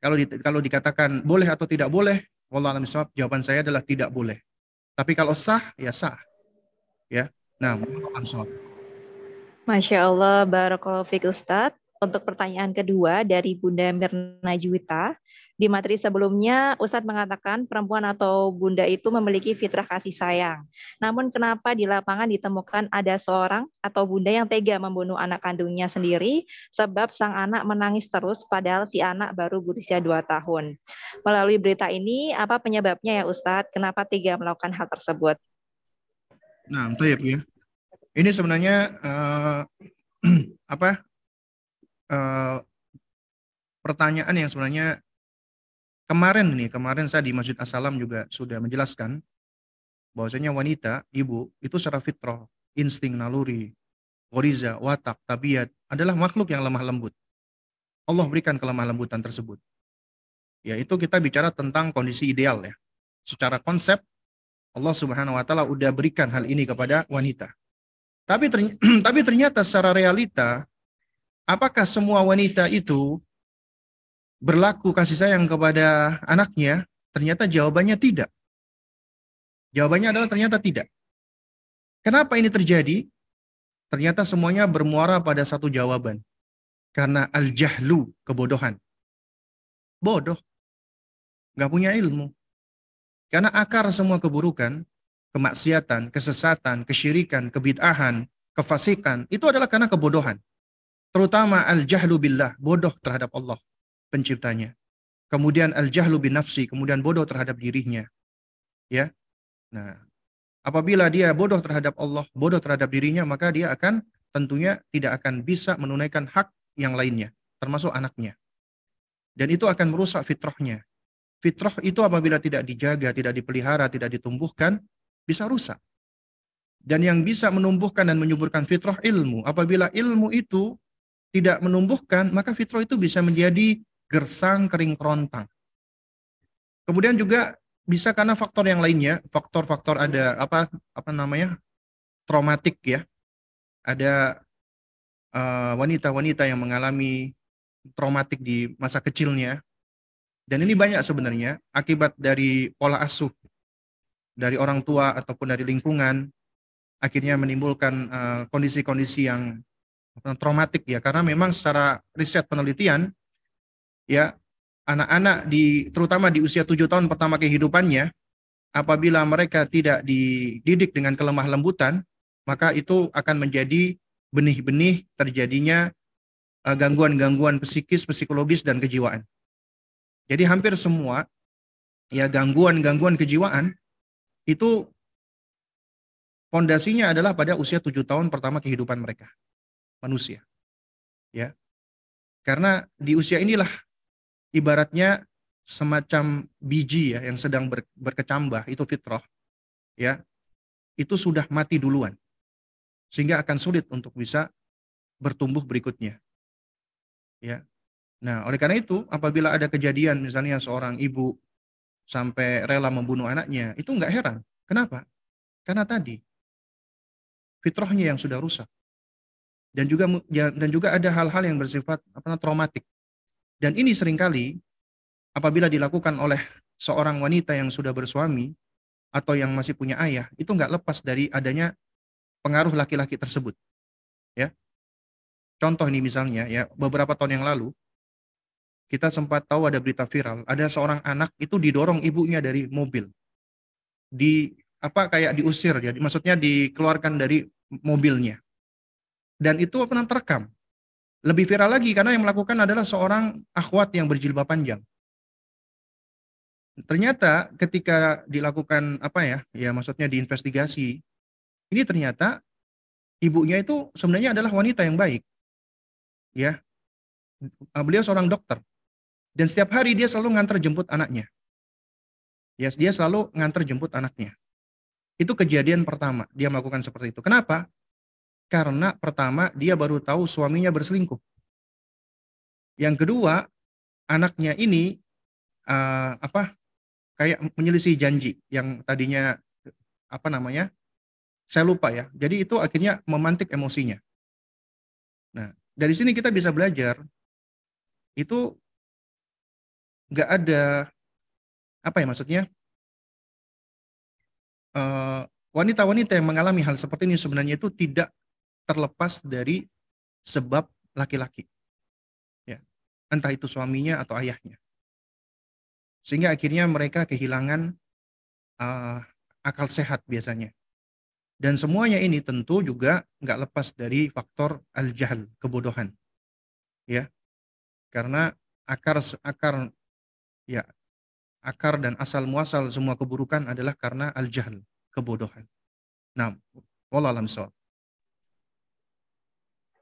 kalau di, kalau dikatakan boleh atau tidak boleh, wallah alam jawaban saya adalah tidak boleh. Tapi kalau sah, ya sah. Ya. Nah, Masya Allah, Barakallahu Fik Ustadz. Untuk pertanyaan kedua dari Bunda Mirna Juwita, di materi sebelumnya, Ustadz mengatakan perempuan atau bunda itu memiliki fitrah kasih sayang. Namun kenapa di lapangan ditemukan ada seorang atau bunda yang tega membunuh anak kandungnya sendiri sebab sang anak menangis terus padahal si anak baru berusia 2 tahun. Melalui berita ini, apa penyebabnya ya Ustadz? Kenapa tega melakukan hal tersebut? Nah, itu ya. Ini sebenarnya uh, apa? Uh, pertanyaan yang sebenarnya Kemarin nih, kemarin saya di Masjid Assalam juga sudah menjelaskan bahwasanya wanita, ibu, itu secara fitrah, insting, naluri, goriza, watak, tabiat, adalah makhluk yang lemah lembut. Allah berikan kelemah lembutan tersebut. Ya, itu kita bicara tentang kondisi ideal ya. Secara konsep, Allah Subhanahu wa taala udah berikan hal ini kepada wanita. Tapi ternyata, tapi ternyata secara realita apakah semua wanita itu berlaku kasih sayang kepada anaknya? Ternyata jawabannya tidak. Jawabannya adalah ternyata tidak. Kenapa ini terjadi? Ternyata semuanya bermuara pada satu jawaban. Karena al-jahlu, kebodohan. Bodoh. Gak punya ilmu. Karena akar semua keburukan, kemaksiatan, kesesatan, kesyirikan, kebid'ahan, kefasikan, itu adalah karena kebodohan. Terutama al-jahlu billah, bodoh terhadap Allah penciptanya. Kemudian al-jahlu bin nafsi, kemudian bodoh terhadap dirinya. Ya. Nah, apabila dia bodoh terhadap Allah, bodoh terhadap dirinya, maka dia akan tentunya tidak akan bisa menunaikan hak yang lainnya, termasuk anaknya. Dan itu akan merusak fitrahnya. Fitrah itu apabila tidak dijaga, tidak dipelihara, tidak ditumbuhkan, bisa rusak. Dan yang bisa menumbuhkan dan menyuburkan fitrah ilmu. Apabila ilmu itu tidak menumbuhkan, maka fitrah itu bisa menjadi gersang, kering kerontang. Kemudian juga bisa karena faktor yang lainnya, faktor-faktor ada apa apa namanya? traumatik ya. Ada eh, wanita-wanita uh, yang mengalami traumatik di masa kecilnya. Dan ini banyak sebenarnya akibat dari pola asuh dari orang tua ataupun dari lingkungan akhirnya menimbulkan eh, kondisi-kondisi uh, yang traumatik ya karena memang secara riset penelitian ya anak-anak di terutama di usia tujuh tahun pertama kehidupannya apabila mereka tidak dididik dengan kelemah lembutan maka itu akan menjadi benih-benih terjadinya eh, gangguan-gangguan psikis, psikologis dan kejiwaan. Jadi hampir semua ya gangguan-gangguan kejiwaan itu pondasinya adalah pada usia tujuh tahun pertama kehidupan mereka manusia. Ya, karena di usia inilah ibaratnya semacam biji ya yang sedang ber, berkecambah itu fitrah ya itu sudah mati duluan sehingga akan sulit untuk bisa bertumbuh berikutnya. Ya. Nah oleh karena itu apabila ada kejadian misalnya seorang ibu sampai rela membunuh anaknya itu nggak heran. Kenapa? Karena tadi fitrahnya yang sudah rusak dan juga ya, dan juga ada hal-hal yang bersifat apa traumatik dan ini sering kali apabila dilakukan oleh seorang wanita yang sudah bersuami atau yang masih punya ayah, itu nggak lepas dari adanya pengaruh laki-laki tersebut. Ya. Contoh ini misalnya ya, beberapa tahun yang lalu kita sempat tahu ada berita viral, ada seorang anak itu didorong ibunya dari mobil. Di apa kayak diusir ya, maksudnya dikeluarkan dari mobilnya. Dan itu pernah terekam. Lebih viral lagi karena yang melakukan adalah seorang akhwat yang berjilbab panjang. Ternyata ketika dilakukan apa ya, ya maksudnya diinvestigasi, ini ternyata ibunya itu sebenarnya adalah wanita yang baik. Ya. Beliau seorang dokter. Dan setiap hari dia selalu ngantar jemput anaknya. Ya, dia selalu ngantar jemput anaknya. Itu kejadian pertama dia melakukan seperti itu. Kenapa? Karena pertama dia baru tahu suaminya berselingkuh. Yang kedua, anaknya ini uh, apa kayak menyelisih janji yang tadinya apa namanya saya lupa ya jadi itu akhirnya memantik emosinya nah dari sini kita bisa belajar itu nggak ada apa ya maksudnya eh, wanita-wanita yang mengalami hal seperti ini sebenarnya itu tidak terlepas dari sebab laki-laki ya entah itu suaminya atau ayahnya sehingga akhirnya mereka kehilangan uh, akal sehat biasanya. Dan semuanya ini tentu juga nggak lepas dari faktor al-jahl, kebodohan. Ya. Karena akar akar ya akar dan asal muasal semua keburukan adalah karena al-jahl, kebodohan. Nah, wallah alam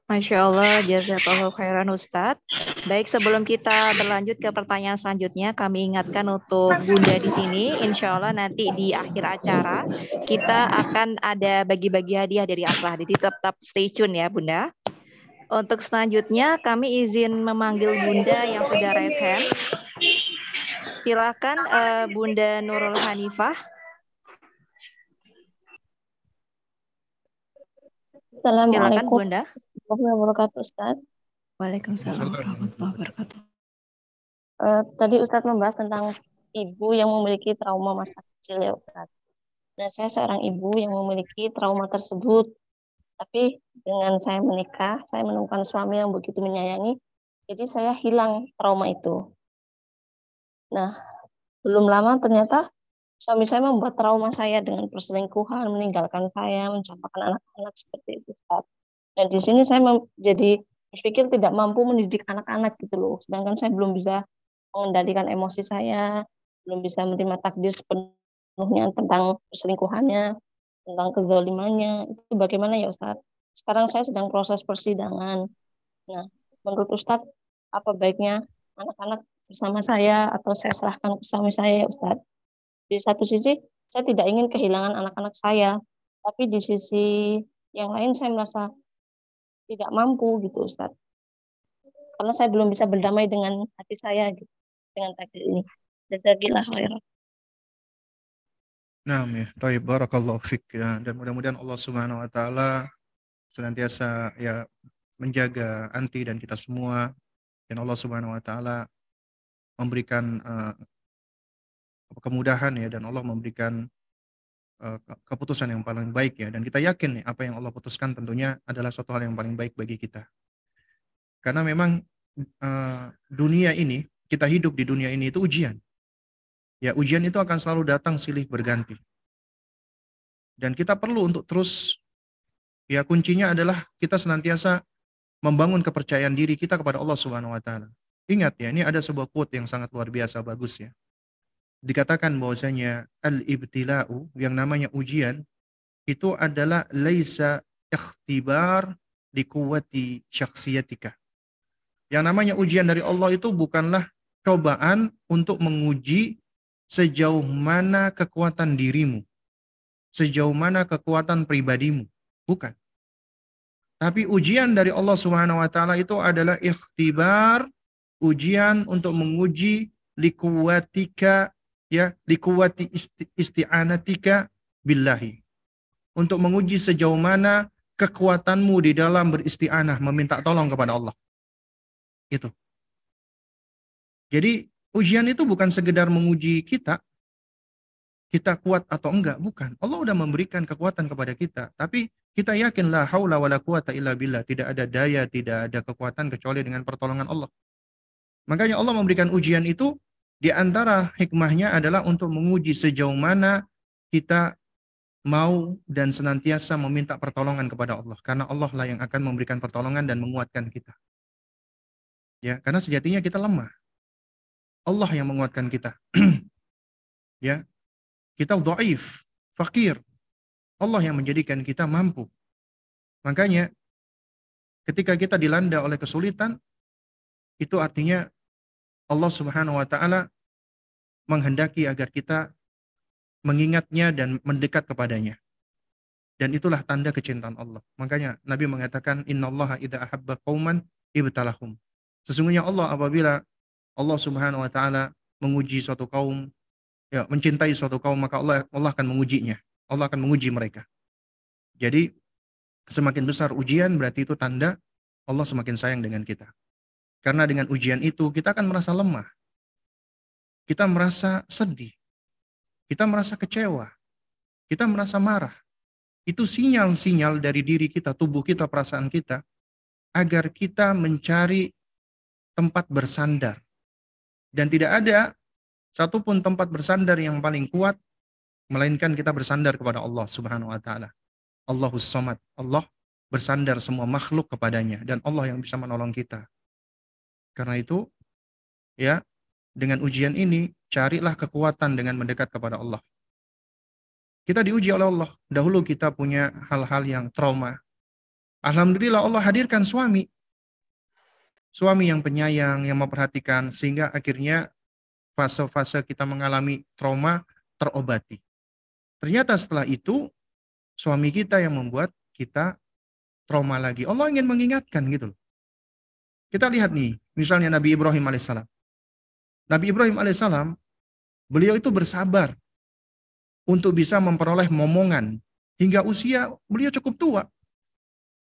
Masya Allah, jazakallah khairan Ustadz. Baik, sebelum kita berlanjut ke pertanyaan selanjutnya, kami ingatkan untuk Bunda di sini, insya Allah nanti di akhir acara kita akan ada bagi-bagi hadiah dari Aslah. Jadi tetap stay tune ya Bunda. Untuk selanjutnya, kami izin memanggil Bunda yang sudah raise hand. Silakan uh, Bunda Nurul Hanifah. Assalamualaikum. Silakan Bunda warahmatullahi wabarakatuh Ustaz. Waalaikumsalam warahmatullahi wabarakatuh. Uh, tadi Ustadz membahas tentang ibu yang memiliki trauma masa kecil ya Ustadz. Nah, saya seorang ibu yang memiliki trauma tersebut. Tapi dengan saya menikah, saya menemukan suami yang begitu menyayangi, jadi saya hilang trauma itu. Nah, belum lama ternyata suami saya membuat trauma saya dengan perselingkuhan, meninggalkan saya, mencampakkan anak-anak seperti itu. Ustaz. Dan di sini saya jadi berpikir tidak mampu mendidik anak-anak gitu loh. Sedangkan saya belum bisa mengendalikan emosi saya, belum bisa menerima takdir sepenuhnya tentang perselingkuhannya, tentang kezalimannya. Itu bagaimana ya Ustadz? Sekarang saya sedang proses persidangan. Nah, menurut Ustadz, apa baiknya anak-anak bersama saya atau saya serahkan ke suami saya ya Ustadz? Di satu sisi, saya tidak ingin kehilangan anak-anak saya, tapi di sisi yang lain saya merasa tidak mampu gitu Ustaz. Karena saya belum bisa berdamai dengan hati saya gitu, dengan takdir ini. Jazakillah khairan. Nah, ya, taib barakallahu fik ya. Dan mudah-mudahan Allah Subhanahu wa taala senantiasa ya menjaga anti dan kita semua dan Allah Subhanahu wa taala memberikan uh, kemudahan ya dan Allah memberikan keputusan yang paling baik ya dan kita yakin nih apa yang Allah putuskan tentunya adalah suatu hal yang paling baik bagi kita. Karena memang uh, dunia ini kita hidup di dunia ini itu ujian. Ya, ujian itu akan selalu datang silih berganti. Dan kita perlu untuk terus ya kuncinya adalah kita senantiasa membangun kepercayaan diri kita kepada Allah Subhanahu wa taala. Ingat ya, ini ada sebuah quote yang sangat luar biasa bagus ya. Dikatakan bahwasanya al-ibtila'u yang namanya ujian itu adalah laisa ikhtibar di kuwati syakhsiyatika. Yang namanya ujian dari Allah itu bukanlah cobaan untuk menguji sejauh mana kekuatan dirimu. Sejauh mana kekuatan pribadimu. Bukan. Tapi ujian dari Allah Subhanahu wa taala itu adalah ikhtibar ujian untuk menguji likuwatika ya likuwati isti, isti'anatika billahi. Untuk menguji sejauh mana kekuatanmu di dalam beristianah meminta tolong kepada Allah. Itu. Jadi ujian itu bukan sekedar menguji kita kita kuat atau enggak bukan. Allah udah memberikan kekuatan kepada kita tapi kita yakin la haula wala quwata illa billah tidak ada daya tidak ada kekuatan kecuali dengan pertolongan Allah. Makanya Allah memberikan ujian itu di antara hikmahnya adalah untuk menguji sejauh mana kita mau dan senantiasa meminta pertolongan kepada Allah karena Allah lah yang akan memberikan pertolongan dan menguatkan kita. Ya, karena sejatinya kita lemah. Allah yang menguatkan kita. ya. Kita dhaif, fakir. Allah yang menjadikan kita mampu. Makanya ketika kita dilanda oleh kesulitan itu artinya Allah Subhanahu wa taala menghendaki agar kita mengingatnya dan mendekat kepadanya. Dan itulah tanda kecintaan Allah. Makanya Nabi mengatakan innallaha idza ahabba qauman ibtalahum. Sesungguhnya Allah apabila Allah Subhanahu wa taala menguji suatu kaum ya mencintai suatu kaum maka Allah Allah akan mengujinya. Allah akan menguji mereka. Jadi semakin besar ujian berarti itu tanda Allah semakin sayang dengan kita. Karena dengan ujian itu kita akan merasa lemah. Kita merasa sedih. Kita merasa kecewa. Kita merasa marah. Itu sinyal-sinyal dari diri kita, tubuh kita, perasaan kita agar kita mencari tempat bersandar. Dan tidak ada satupun tempat bersandar yang paling kuat melainkan kita bersandar kepada Allah Subhanahu wa taala. Allahus Samad. Allah bersandar semua makhluk kepadanya dan Allah yang bisa menolong kita. Karena itu, ya, dengan ujian ini, carilah kekuatan dengan mendekat kepada Allah. Kita diuji oleh Allah. Dahulu kita punya hal-hal yang trauma. Alhamdulillah Allah hadirkan suami. Suami yang penyayang, yang memperhatikan, sehingga akhirnya fase-fase kita mengalami trauma terobati. Ternyata setelah itu, suami kita yang membuat kita trauma lagi. Allah ingin mengingatkan gitu loh. Kita lihat nih, misalnya Nabi Ibrahim alaihissalam. Nabi Ibrahim alaihissalam, beliau itu bersabar untuk bisa memperoleh momongan hingga usia beliau cukup tua.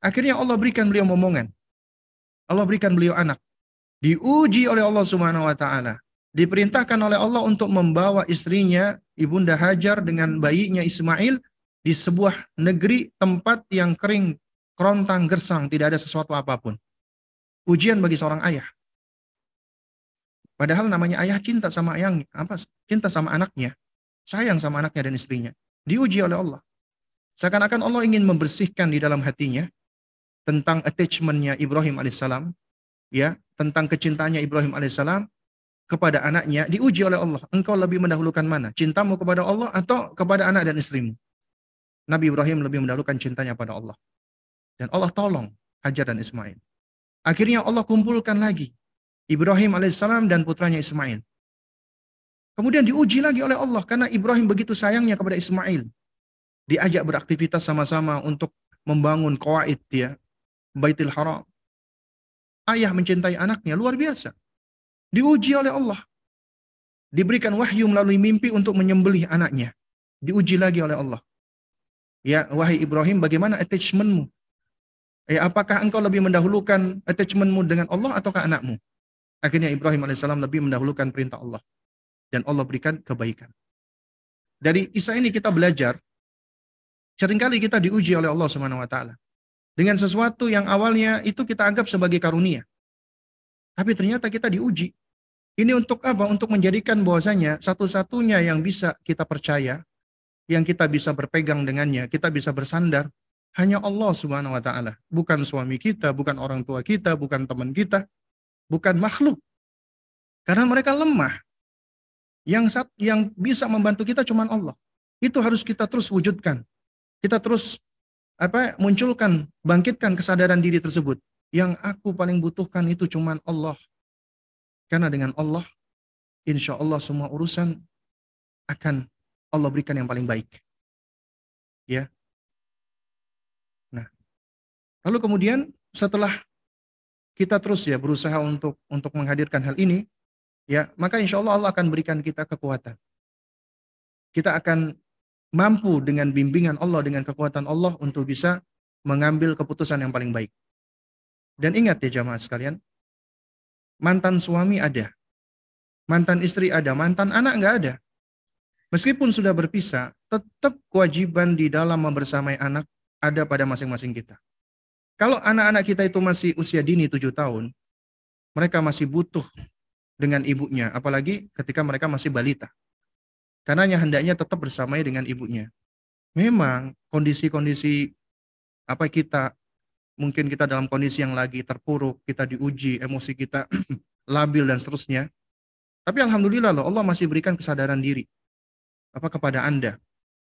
Akhirnya Allah berikan beliau momongan. Allah berikan beliau anak. Diuji oleh Allah Subhanahu wa taala. Diperintahkan oleh Allah untuk membawa istrinya Ibunda Hajar dengan bayinya Ismail di sebuah negeri tempat yang kering, kerontang, gersang, tidak ada sesuatu apa pun. Ujian bagi seorang ayah. Padahal namanya ayah cinta sama ayang, apa cinta sama anaknya, sayang sama anaknya dan istrinya. Diuji oleh Allah. Seakan-akan Allah ingin membersihkan di dalam hatinya tentang attachmentnya Ibrahim alaihissalam, ya tentang kecintaannya Ibrahim alaihissalam kepada anaknya diuji oleh Allah. Engkau lebih mendahulukan mana? Cintamu kepada Allah atau kepada anak dan istrimu? Nabi Ibrahim lebih mendahulukan cintanya pada Allah. Dan Allah tolong Hajar dan Ismail. Akhirnya Allah kumpulkan lagi Ibrahim alaihissalam dan putranya Ismail. Kemudian diuji lagi oleh Allah karena Ibrahim begitu sayangnya kepada Ismail. Diajak beraktivitas sama-sama untuk membangun kawaid ya, Baitul Haram. Ayah mencintai anaknya luar biasa. Diuji oleh Allah. Diberikan wahyu melalui mimpi untuk menyembelih anaknya. Diuji lagi oleh Allah. Ya, wahai Ibrahim, bagaimana attachmentmu Eh, apakah engkau lebih mendahulukan attachmentmu dengan Allah ataukah anakmu? Akhirnya Ibrahim alaihissalam lebih mendahulukan perintah Allah. Dan Allah berikan kebaikan. Dari kisah ini kita belajar, sering kali kita diuji oleh Allah Subhanahu. Dengan sesuatu yang awalnya itu kita anggap sebagai karunia. Tapi ternyata kita diuji. Ini untuk apa? Untuk menjadikan bahwasanya satu-satunya yang bisa kita percaya, yang kita bisa berpegang dengannya, kita bisa bersandar, hanya Allah Subhanahu bukan suami kita, bukan orang tua kita, bukan teman kita, bukan makhluk. Karena mereka lemah. Yang yang bisa membantu kita cuma Allah. Itu harus kita terus wujudkan. Kita terus apa munculkan, bangkitkan kesadaran diri tersebut. Yang aku paling butuhkan itu cuma Allah. Karena dengan Allah, insya Allah semua urusan akan Allah berikan yang paling baik. Ya, Lalu kemudian setelah kita terus ya berusaha untuk untuk menghadirkan hal ini, ya maka insya Allah Allah akan berikan kita kekuatan. Kita akan mampu dengan bimbingan Allah, dengan kekuatan Allah untuk bisa mengambil keputusan yang paling baik. Dan ingat ya jamaah sekalian, mantan suami ada, mantan istri ada, mantan anak nggak ada. Meskipun sudah berpisah, tetap kewajiban di dalam membersamai anak ada pada masing-masing kita. Kalau anak-anak kita itu masih usia dini tujuh tahun, mereka masih butuh dengan ibunya, apalagi ketika mereka masih balita. Karena hendaknya tetap bersamai dengan ibunya. Memang kondisi-kondisi apa kita mungkin kita dalam kondisi yang lagi terpuruk, kita diuji, emosi kita labil dan seterusnya. Tapi alhamdulillah loh Allah masih berikan kesadaran diri apa kepada Anda.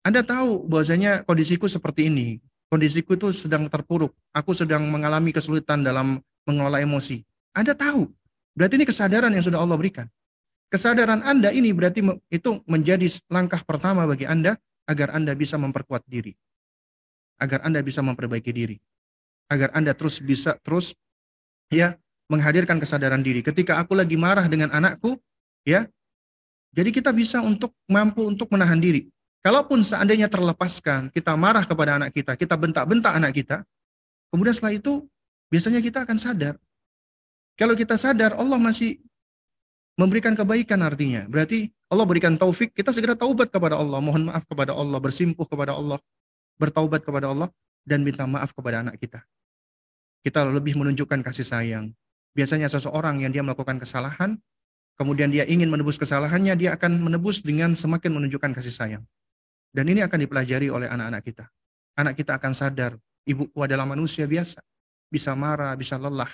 Anda tahu bahwasanya kondisiku seperti ini kondisiku itu sedang terpuruk, aku sedang mengalami kesulitan dalam mengelola emosi. Anda tahu, berarti ini kesadaran yang sudah Allah berikan. Kesadaran Anda ini berarti itu menjadi langkah pertama bagi Anda agar Anda bisa memperkuat diri. Agar Anda bisa memperbaiki diri. Agar Anda terus bisa terus ya menghadirkan kesadaran diri. Ketika aku lagi marah dengan anakku, ya. Jadi kita bisa untuk mampu untuk menahan diri. Kalaupun seandainya terlepaskan, kita marah kepada anak kita, kita bentak-bentak anak kita, kemudian setelah itu biasanya kita akan sadar. Kalau kita sadar, Allah masih memberikan kebaikan artinya. Berarti Allah berikan taufik, kita segera taubat kepada Allah, mohon maaf kepada Allah, bersimpuh kepada Allah, bertaubat kepada Allah, dan minta maaf kepada anak kita. Kita lebih menunjukkan kasih sayang. Biasanya seseorang yang dia melakukan kesalahan, kemudian dia ingin menebus kesalahannya, dia akan menebus dengan semakin menunjukkan kasih sayang. Dan ini akan dipelajari oleh anak-anak kita. Anak kita akan sadar, ibuku adalah manusia biasa. Bisa marah, bisa lelah.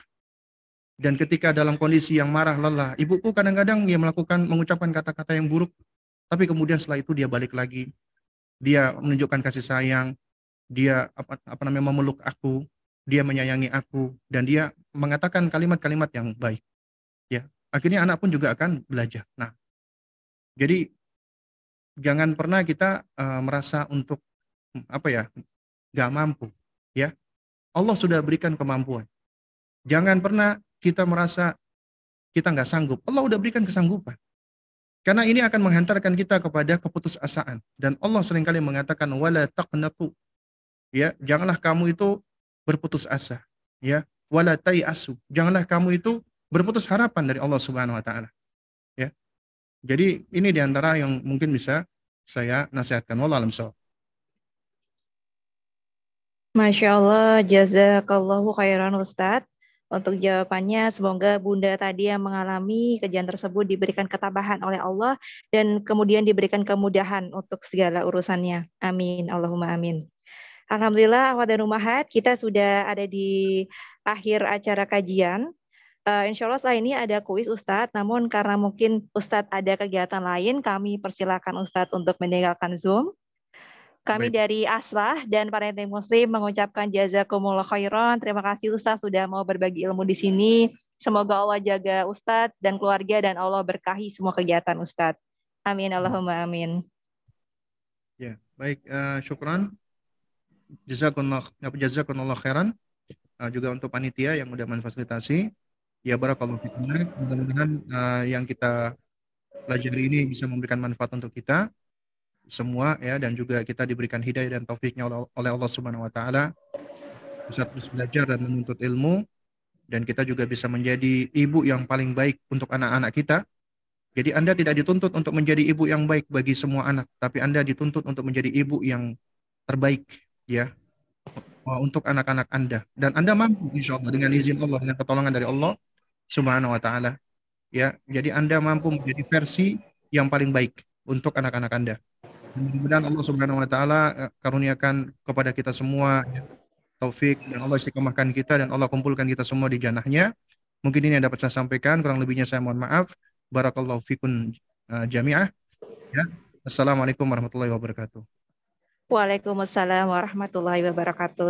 Dan ketika dalam kondisi yang marah, lelah, ibuku kadang-kadang dia melakukan, mengucapkan kata-kata yang buruk. Tapi kemudian setelah itu dia balik lagi. Dia menunjukkan kasih sayang. Dia apa, apa namanya memeluk aku. Dia menyayangi aku. Dan dia mengatakan kalimat-kalimat yang baik. Ya, akhirnya anak pun juga akan belajar. Nah, jadi jangan pernah kita uh, merasa untuk apa ya nggak mampu ya. Allah sudah berikan kemampuan. Jangan pernah kita merasa kita nggak sanggup. Allah sudah berikan kesanggupan. Karena ini akan menghantarkan kita kepada keputusasaan. Dan Allah sering kali mengatakan wala taqnatu. Ya janganlah kamu itu berputus asa. Ya wala asu janganlah kamu itu berputus harapan dari Allah Subhanahu wa taala jadi ini di antara yang mungkin bisa saya nasihatkan. Wallah alam so. Masya Allah, jazakallahu khairan Ustadz. Untuk jawabannya, semoga Bunda tadi yang mengalami kejadian tersebut diberikan ketabahan oleh Allah dan kemudian diberikan kemudahan untuk segala urusannya. Amin. Allahumma amin. Alhamdulillah, awal dan Umahat, kita sudah ada di akhir acara kajian. Uh, insya Allah setelah ini ada kuis Ustadz, namun karena mungkin Ustadz ada kegiatan lain, kami persilakan Ustadz untuk meninggalkan Zoom. Kami Baik. dari Aslah dan para ente muslim mengucapkan jazakumullah khairan. Terima kasih Ustadz sudah mau berbagi ilmu di sini. Semoga Allah jaga Ustadz dan keluarga dan Allah berkahi semua kegiatan Ustadz. Amin Allahumma amin. Ya, baik uh, syukran. Jazakumullah jazakumullah khairan. Uh, juga untuk panitia yang sudah memfasilitasi. Ya barakallahu fikum. Mudah-mudahan uh, yang kita pelajari ini bisa memberikan manfaat untuk kita semua ya dan juga kita diberikan hidayah dan taufiknya oleh Allah Subhanahu wa taala. bisa terus belajar dan menuntut ilmu dan kita juga bisa menjadi ibu yang paling baik untuk anak-anak kita. Jadi Anda tidak dituntut untuk menjadi ibu yang baik bagi semua anak, tapi Anda dituntut untuk menjadi ibu yang terbaik ya untuk anak-anak Anda dan Anda mampu insya Allah dengan izin Allah dengan pertolongan dari Allah Subhanahu wa taala. Ya jadi Anda mampu menjadi versi yang paling baik untuk anak-anak Anda. Mudah-mudahan Allah Subhanahu wa taala eh, karuniakan kepada kita semua ya, taufik dan Allah istiqomahkan kita dan Allah kumpulkan kita semua di janahnya mungkin ini yang dapat saya sampaikan kurang lebihnya saya mohon maaf. Barakallahu fikun uh, jamiah. Ya assalamualaikum warahmatullahi wabarakatuh. Waalaikumsalam warahmatullahi wabarakatuh.